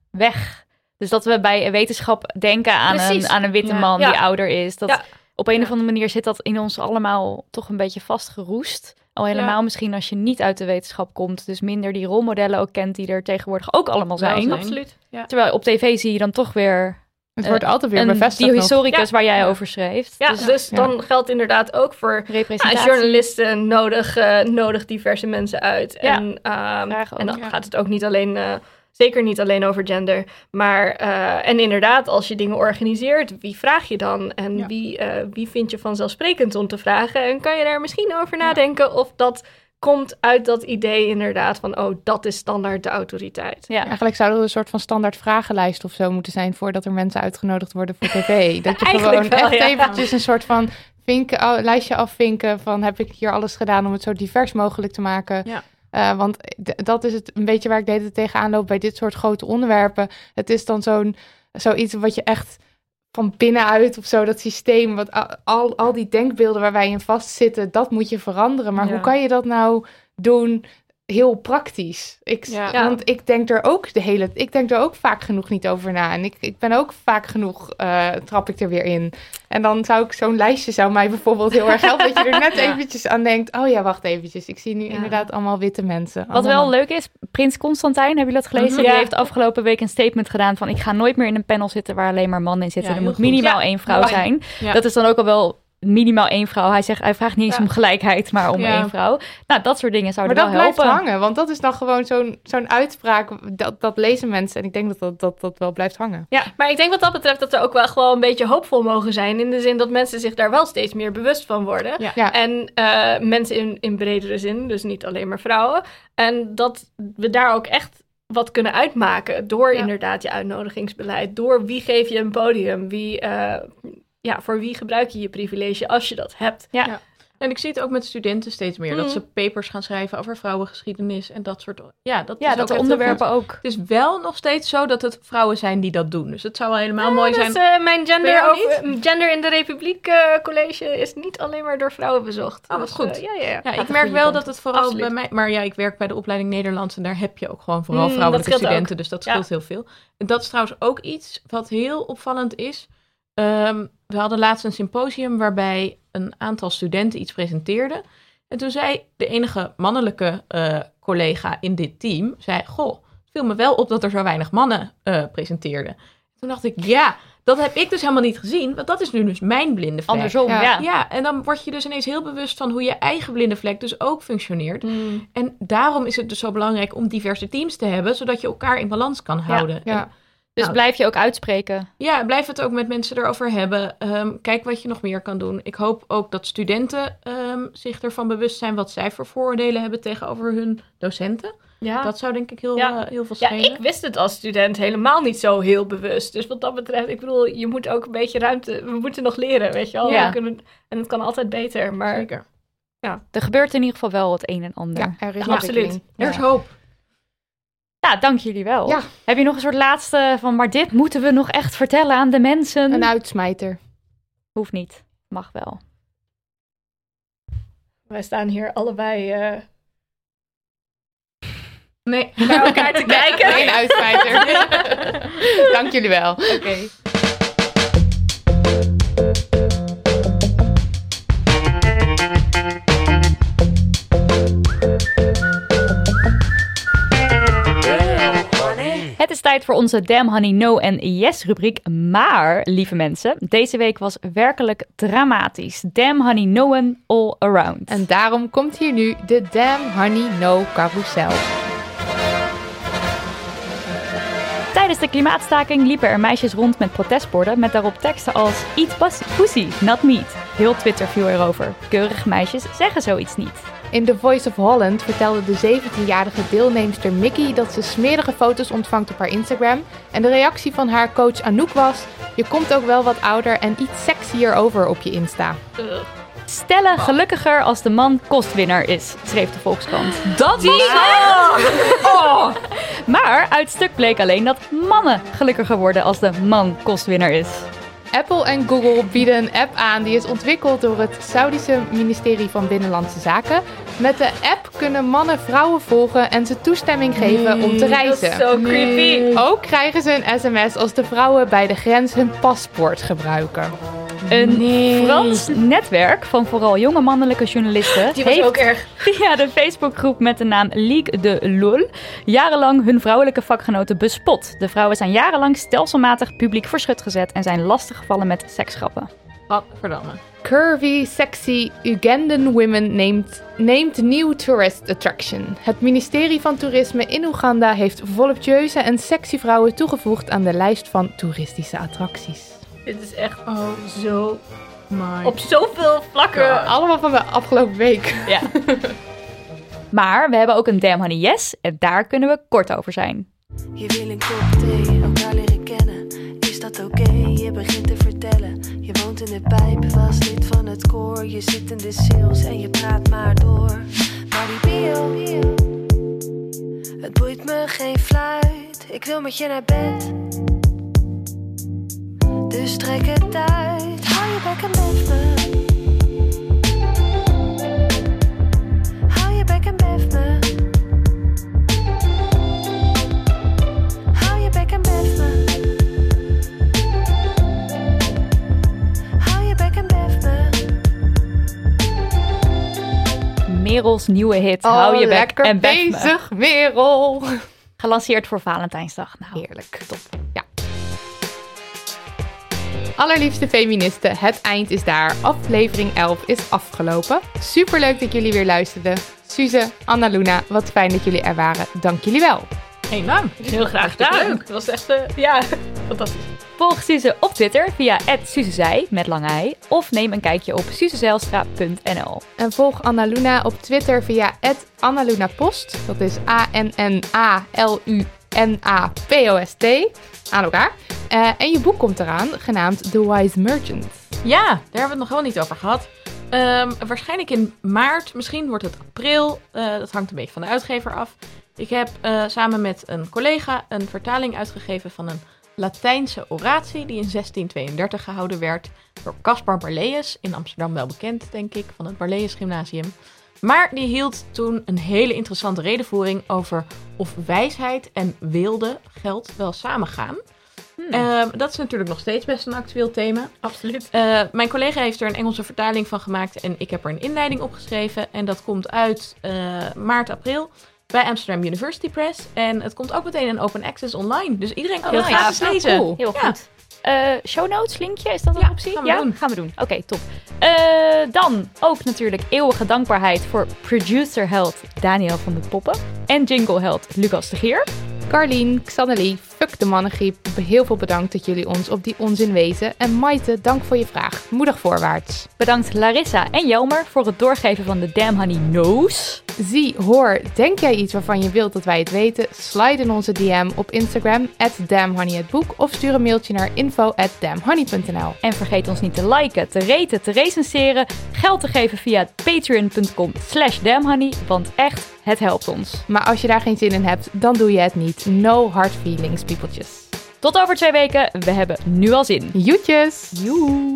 [SPEAKER 3] weg. Dus dat we bij wetenschap denken aan,
[SPEAKER 5] Precies.
[SPEAKER 3] een, aan een witte
[SPEAKER 6] Ja.
[SPEAKER 3] man
[SPEAKER 5] Ja.
[SPEAKER 3] die ouder is. Dat,
[SPEAKER 5] Ja.
[SPEAKER 3] Op een
[SPEAKER 5] Ja.
[SPEAKER 3] of andere manier zit dat in ons allemaal toch een beetje vastgeroest. Al helemaal misschien als je niet uit de wetenschap komt. Dus minder die rolmodellen ook kent die er tegenwoordig ook allemaal zijn.
[SPEAKER 5] Absoluut.
[SPEAKER 3] Terwijl op tv zie je dan toch weer
[SPEAKER 4] Het
[SPEAKER 3] Eh,
[SPEAKER 4] wordt altijd weer
[SPEAKER 3] een
[SPEAKER 4] bevestigd.
[SPEAKER 3] die historicus
[SPEAKER 5] Ja.
[SPEAKER 3] waar jij
[SPEAKER 4] Ja.
[SPEAKER 3] over schreef.
[SPEAKER 5] Ja,
[SPEAKER 3] Dus
[SPEAKER 5] dus
[SPEAKER 4] Ja.
[SPEAKER 5] dan geldt inderdaad ook voor
[SPEAKER 3] representatie.
[SPEAKER 5] ja, journalisten nodig, eh, nodig diverse mensen uit.
[SPEAKER 3] Ja.
[SPEAKER 5] En, ehm,
[SPEAKER 3] ook,
[SPEAKER 5] en dan
[SPEAKER 6] ja.
[SPEAKER 5] gaat het ook niet alleen, eh, zeker niet alleen over gender. Maar, eh, en inderdaad, als je dingen organiseert, wie vraag je dan? En
[SPEAKER 6] Ja.
[SPEAKER 5] wie, eh, wie vind je vanzelfsprekend om te vragen? En kan je daar misschien over nadenken of dat komt uit dat idee inderdaad van, oh, dat is standaard de autoriteit.
[SPEAKER 3] Ja.
[SPEAKER 4] Eigenlijk zou er een soort van standaard vragenlijst of zo moeten zijn voordat er mensen uitgenodigd worden voor tv. Dat je gewoon
[SPEAKER 5] wel,
[SPEAKER 4] echt
[SPEAKER 5] ja.
[SPEAKER 4] eventjes een soort van vinken, oh, lijstje afvinken van heb ik hier alles gedaan om het zo divers mogelijk te maken.
[SPEAKER 6] Ja.
[SPEAKER 4] Eh, want dat is het een beetje waar ik de hele tijd tegenaan loop bij dit soort grote onderwerpen. Het is dan zo'n zoiets wat je echt van binnenuit of zo, dat systeem, wat al, al, die denkbeelden waar wij in vastzitten, dat moet je veranderen. Maar
[SPEAKER 6] Ja.
[SPEAKER 4] hoe kan je dat nou doen heel praktisch? Ik,
[SPEAKER 6] Ja.
[SPEAKER 4] Want ik denk er ook de hele, ik denk er ook vaak genoeg niet over na. En ik, ik ben ook vaak genoeg, eh, trap ik er weer in. En dan zou ik zo'n lijstje zou mij bijvoorbeeld heel erg helpen, dat je er net
[SPEAKER 6] Ja.
[SPEAKER 4] eventjes aan denkt, oh ja, wacht eventjes, ik zie nu
[SPEAKER 6] Ja.
[SPEAKER 4] inderdaad allemaal witte mensen.
[SPEAKER 3] Wat wel leuk is, Prins Constantijn, hebben jullie dat gelezen?
[SPEAKER 5] Mhm.
[SPEAKER 3] Die
[SPEAKER 5] Ja.
[SPEAKER 3] heeft afgelopen week een statement gedaan van... ik ga nooit meer in een panel zitten waar alleen maar mannen in zitten.
[SPEAKER 6] Ja,
[SPEAKER 3] er moet
[SPEAKER 6] goed.
[SPEAKER 3] minimaal
[SPEAKER 5] Ja.
[SPEAKER 3] één vrouw
[SPEAKER 5] Ja.
[SPEAKER 3] zijn.
[SPEAKER 6] Ja.
[SPEAKER 3] Dat is dan ook al wel minimaal één vrouw. Hij, zegt, hij vraagt niet eens
[SPEAKER 5] Ja.
[SPEAKER 3] om gelijkheid, maar om
[SPEAKER 6] Ja.
[SPEAKER 3] één vrouw. Nou, dat soort dingen
[SPEAKER 4] Maar
[SPEAKER 3] zouden
[SPEAKER 4] dat
[SPEAKER 3] wel
[SPEAKER 4] blijft
[SPEAKER 3] helpen.
[SPEAKER 4] hangen, want dat is dan gewoon zo'n zo'n uitspraak, dat, dat lezen mensen. En ik denk dat dat, dat dat wel blijft hangen.
[SPEAKER 5] Ja, maar ik denk wat dat betreft dat er ook wel gewoon een beetje hoopvol mogen zijn. In de zin dat mensen zich daar wel steeds meer bewust van worden.
[SPEAKER 6] Ja.
[SPEAKER 4] Ja.
[SPEAKER 5] En eh, mensen in, in bredere zin, dus niet alleen maar vrouwen. En dat we daar ook echt wat kunnen uitmaken door
[SPEAKER 6] Ja.
[SPEAKER 5] inderdaad je uitnodigingsbeleid. Door wie geef je een podium? Wie, eh, ja, voor wie gebruik je je privilege als je dat hebt?
[SPEAKER 3] Ja.
[SPEAKER 6] Ja. En ik zie het ook met studenten steeds meer. Dat
[SPEAKER 5] Mm.
[SPEAKER 6] ze papers gaan schrijven over vrouwengeschiedenis en dat soort... Ja, dat,
[SPEAKER 3] Ja,
[SPEAKER 6] is
[SPEAKER 3] dat
[SPEAKER 6] ook
[SPEAKER 3] onderwerpen ook.
[SPEAKER 6] Het is wel nog steeds zo dat het vrouwen zijn die dat doen. Dus het zou wel helemaal mooi
[SPEAKER 5] Dat
[SPEAKER 6] zijn.
[SPEAKER 5] eh, mijn gender, over, gender in de Republiek eh, college is niet alleen maar door vrouwen bezocht.
[SPEAKER 6] Oh, wat
[SPEAKER 5] Dus,
[SPEAKER 6] goed.
[SPEAKER 5] eh, ja, ja, ja.
[SPEAKER 6] Ja, ik merk wel
[SPEAKER 5] kant
[SPEAKER 6] dat het vooral
[SPEAKER 5] Absoluut.
[SPEAKER 6] bij mij... Maar ja, ik werk bij de opleiding Nederlands en daar heb je ook gewoon vooral
[SPEAKER 5] Mm,
[SPEAKER 6] vrouwelijke studenten. Dus dat
[SPEAKER 5] Ja.
[SPEAKER 6] scheelt heel veel. En dat is trouwens ook iets wat heel opvallend is. Ehm, we hadden laatst een symposium waarbij een aantal studenten iets presenteerden. En toen zei de enige mannelijke eh, collega in dit team, zei, goh, het viel me wel op dat er zo weinig mannen eh, presenteerden. Toen dacht ik, ja, dat heb ik dus helemaal niet gezien, want dat is nu dus mijn blinde vlek.
[SPEAKER 3] Andersom,
[SPEAKER 4] Ja.
[SPEAKER 3] ja.
[SPEAKER 6] Ja, en dan word je dus ineens heel bewust van hoe je eigen blinde vlek dus ook functioneert.
[SPEAKER 5] Mm.
[SPEAKER 6] En daarom is het dus zo belangrijk om diverse teams te hebben, zodat je elkaar in balans kan houden.
[SPEAKER 4] Ja.
[SPEAKER 6] En
[SPEAKER 3] Dus
[SPEAKER 6] Nou.
[SPEAKER 3] blijf je ook uitspreken.
[SPEAKER 6] ja, blijf het ook met mensen erover hebben. Ehm, kijk wat je nog meer kan doen. Ik hoop ook dat studenten ehm, zich ervan bewust zijn wat zij voor vooroordelen hebben tegenover hun docenten.
[SPEAKER 5] Ja.
[SPEAKER 6] Dat zou denk ik heel,
[SPEAKER 5] Ja.
[SPEAKER 6] eh, heel veel
[SPEAKER 5] Ja,
[SPEAKER 6] schelen.
[SPEAKER 5] ik wist het als student helemaal niet zo heel bewust. Dus wat dat betreft, ik bedoel, je moet ook een beetje ruimte... We moeten nog leren, weet je wel.
[SPEAKER 3] Ja.
[SPEAKER 5] We kunnen, en het kan altijd beter, maar...
[SPEAKER 6] Zeker.
[SPEAKER 3] Er gebeurt in ieder geval wel het een en ander.
[SPEAKER 4] Ja, er is
[SPEAKER 5] Ja, absoluut.
[SPEAKER 6] Er is
[SPEAKER 4] Ja.
[SPEAKER 6] hoop.
[SPEAKER 3] Ja, dank jullie wel.
[SPEAKER 4] Ja.
[SPEAKER 3] Heb je nog een soort laatste van, maar dit moeten we nog echt vertellen aan de mensen?
[SPEAKER 4] Een uitsmijter.
[SPEAKER 3] Hoeft niet. Mag wel.
[SPEAKER 5] Wij staan hier allebei eh,
[SPEAKER 6] Nee.
[SPEAKER 5] naar elkaar te kijken.
[SPEAKER 4] Geen uitsmijter. Dank jullie wel.
[SPEAKER 5] Oké.
[SPEAKER 3] Tijd voor onze Damn Honey No en Yes rubriek. Maar, lieve mensen, deze week was werkelijk dramatisch. Damn Honey No and all around.
[SPEAKER 4] En daarom komt hier nu de Damn Honey No Carousel.
[SPEAKER 3] Tijdens de klimaatstaking liepen er meisjes rond met protestborden met daarop teksten als Eat pus- pussy, not meat. Heel Twitter viel erover. Keurige meisjes zeggen zoiets niet.
[SPEAKER 4] In The Voice of Holland vertelde de 17-jarige deelnemster Mickey dat ze smerige foto's ontvangt op haar Instagram. En de reactie van haar coach Anouk was: Je komt ook wel wat ouder en iets sexier over op je Insta.
[SPEAKER 3] Stellen gelukkiger als de man kostwinnaar is, schreef de Volkskrant.
[SPEAKER 6] Dat was
[SPEAKER 3] Oh! Maar uit het stuk bleek alleen dat mannen gelukkiger worden als de man kostwinnaar is.
[SPEAKER 4] Apple en Google bieden een app aan die is ontwikkeld door het Saudische ministerie van Binnenlandse Zaken. Met de app kunnen mannen vrouwen volgen en ze toestemming geven om te
[SPEAKER 5] Dat
[SPEAKER 4] reizen.
[SPEAKER 5] is zo creepy.
[SPEAKER 4] Ook krijgen ze een sms als de vrouwen bij de grens hun paspoort gebruiken.
[SPEAKER 3] Een
[SPEAKER 4] Nee.
[SPEAKER 3] Frans netwerk van vooral jonge mannelijke journalisten
[SPEAKER 5] Die was
[SPEAKER 3] heeft
[SPEAKER 5] ook erg.
[SPEAKER 3] via de Facebookgroep met de naam Ligue de Lol jarenlang hun vrouwelijke vakgenoten bespot. De vrouwen zijn jarenlang stelselmatig publiek voor schut gezet en zijn lastiggevallen met seksgrappen.
[SPEAKER 6] Gadverdamme.
[SPEAKER 4] Curvy, sexy Ugandan women named, named new tourist attraction. Het ministerie van Toerisme in Oeganda heeft voluptueuze en sexy vrouwen toegevoegd aan de lijst van toeristische attracties.
[SPEAKER 5] Dit is echt oh, zo...
[SPEAKER 6] My
[SPEAKER 5] Op zoveel vlakken.
[SPEAKER 4] Allemaal van de afgelopen week.
[SPEAKER 3] Maar we hebben ook een Damn Honey Yes en daar kunnen we kort over zijn.
[SPEAKER 8] Je wil een kop thee, elkaar leren kennen. Is dat oké? Je begint te vertellen. Je woont in de pijp, was lid van het koor. Je zit in de sales en je praat maar door. Maar die bio, het boeit me geen fluit. Ik wil met je naar bed. Dus trek het uit. Hou je bek en me.
[SPEAKER 3] Merels nieuwe hit Hou je bek
[SPEAKER 4] Oh,
[SPEAKER 3] en bef me.
[SPEAKER 4] bezig, Merel.
[SPEAKER 3] Gelanceerd voor Valentijnsdag. Nou,
[SPEAKER 4] Heerlijk. Top. Ja. Allerliefste feministen, het eind is daar. Aflevering 11 is afgelopen. Superleuk dat jullie weer luisterden. Suze, Anna Luna, wat fijn dat jullie er waren. Dank jullie wel.
[SPEAKER 6] Geen naam.
[SPEAKER 5] Heel graag gedaan. Het was echt, eh, ja, fantastisch.
[SPEAKER 3] Volg Suze op Twitter via @suzezij met lange ei of neem een kijkje op suzezijlstra.nl.
[SPEAKER 4] En volg Anna Luna op Twitter via @annalunapost. Dat is A-N-N-A-L-U-N-A-P-O-S-T. Aan elkaar. Eh, en je boek komt eraan, genaamd The Wise Merchant.
[SPEAKER 6] Ja, daar hebben we het nog wel niet over gehad. Ehm, waarschijnlijk in maart, misschien wordt het april. Eh, dat hangt een beetje van de uitgever af. Ik heb eh, samen met een collega een vertaling uitgegeven van een Latijnse oratie die in 1632 gehouden werd door Caspar Barleus, in Amsterdam wel bekend, denk ik, van het Barleus Gymnasium. Maar die hield toen een hele interessante redenvoering over of wijsheid en wilde geld wel samengaan. Ehm, dat is natuurlijk nog steeds best een actueel thema.
[SPEAKER 5] Absoluut.
[SPEAKER 6] Eh, mijn collega heeft er een Engelse vertaling van gemaakt en ik heb er een inleiding op geschreven. En dat komt uit eh, maart, april bij Amsterdam University Press. En het komt ook meteen in open access online. Dus iedereen kan
[SPEAKER 3] Oh,
[SPEAKER 6] het gratis
[SPEAKER 3] Ah,
[SPEAKER 6] lezen.
[SPEAKER 3] cool. Heel
[SPEAKER 6] Ja.
[SPEAKER 3] goed. Eh, show notes, linkje, is dat een
[SPEAKER 6] Ja,
[SPEAKER 3] optie?
[SPEAKER 6] gaan we
[SPEAKER 3] ja,
[SPEAKER 6] doen.
[SPEAKER 3] gaan we doen. Oké, top. Eh, dan ook natuurlijk eeuwige dankbaarheid voor producerheld Daniel van de Poppen en jingleheld Lucas de Geer.
[SPEAKER 4] Carlien, Xannelie, fuck de mannengriep. Heel veel bedankt dat jullie ons op die onzin wezen. En Maite, dank voor je vraag. Moedig voorwaarts.
[SPEAKER 3] Bedankt Larissa en Jelmer voor het doorgeven van de Damn Honey Knows.
[SPEAKER 4] Zie, hoor, denk jij iets waarvan je wilt dat wij het weten? Slide in onze DM op Instagram, at damnhoneyhetboek. Of stuur een mailtje naar info at damnhoney.nl.
[SPEAKER 3] En vergeet ons niet te liken, te raten, te recenseren, geld te geven via patreon.com slash damnhoney, want echt, het helpt ons.
[SPEAKER 4] Maar als je daar geen zin in hebt, dan doe je het niet. No hard feelings, peopletjes.
[SPEAKER 3] Tot over twee weken, we hebben nu al zin.
[SPEAKER 4] Joetjes!
[SPEAKER 3] Joe!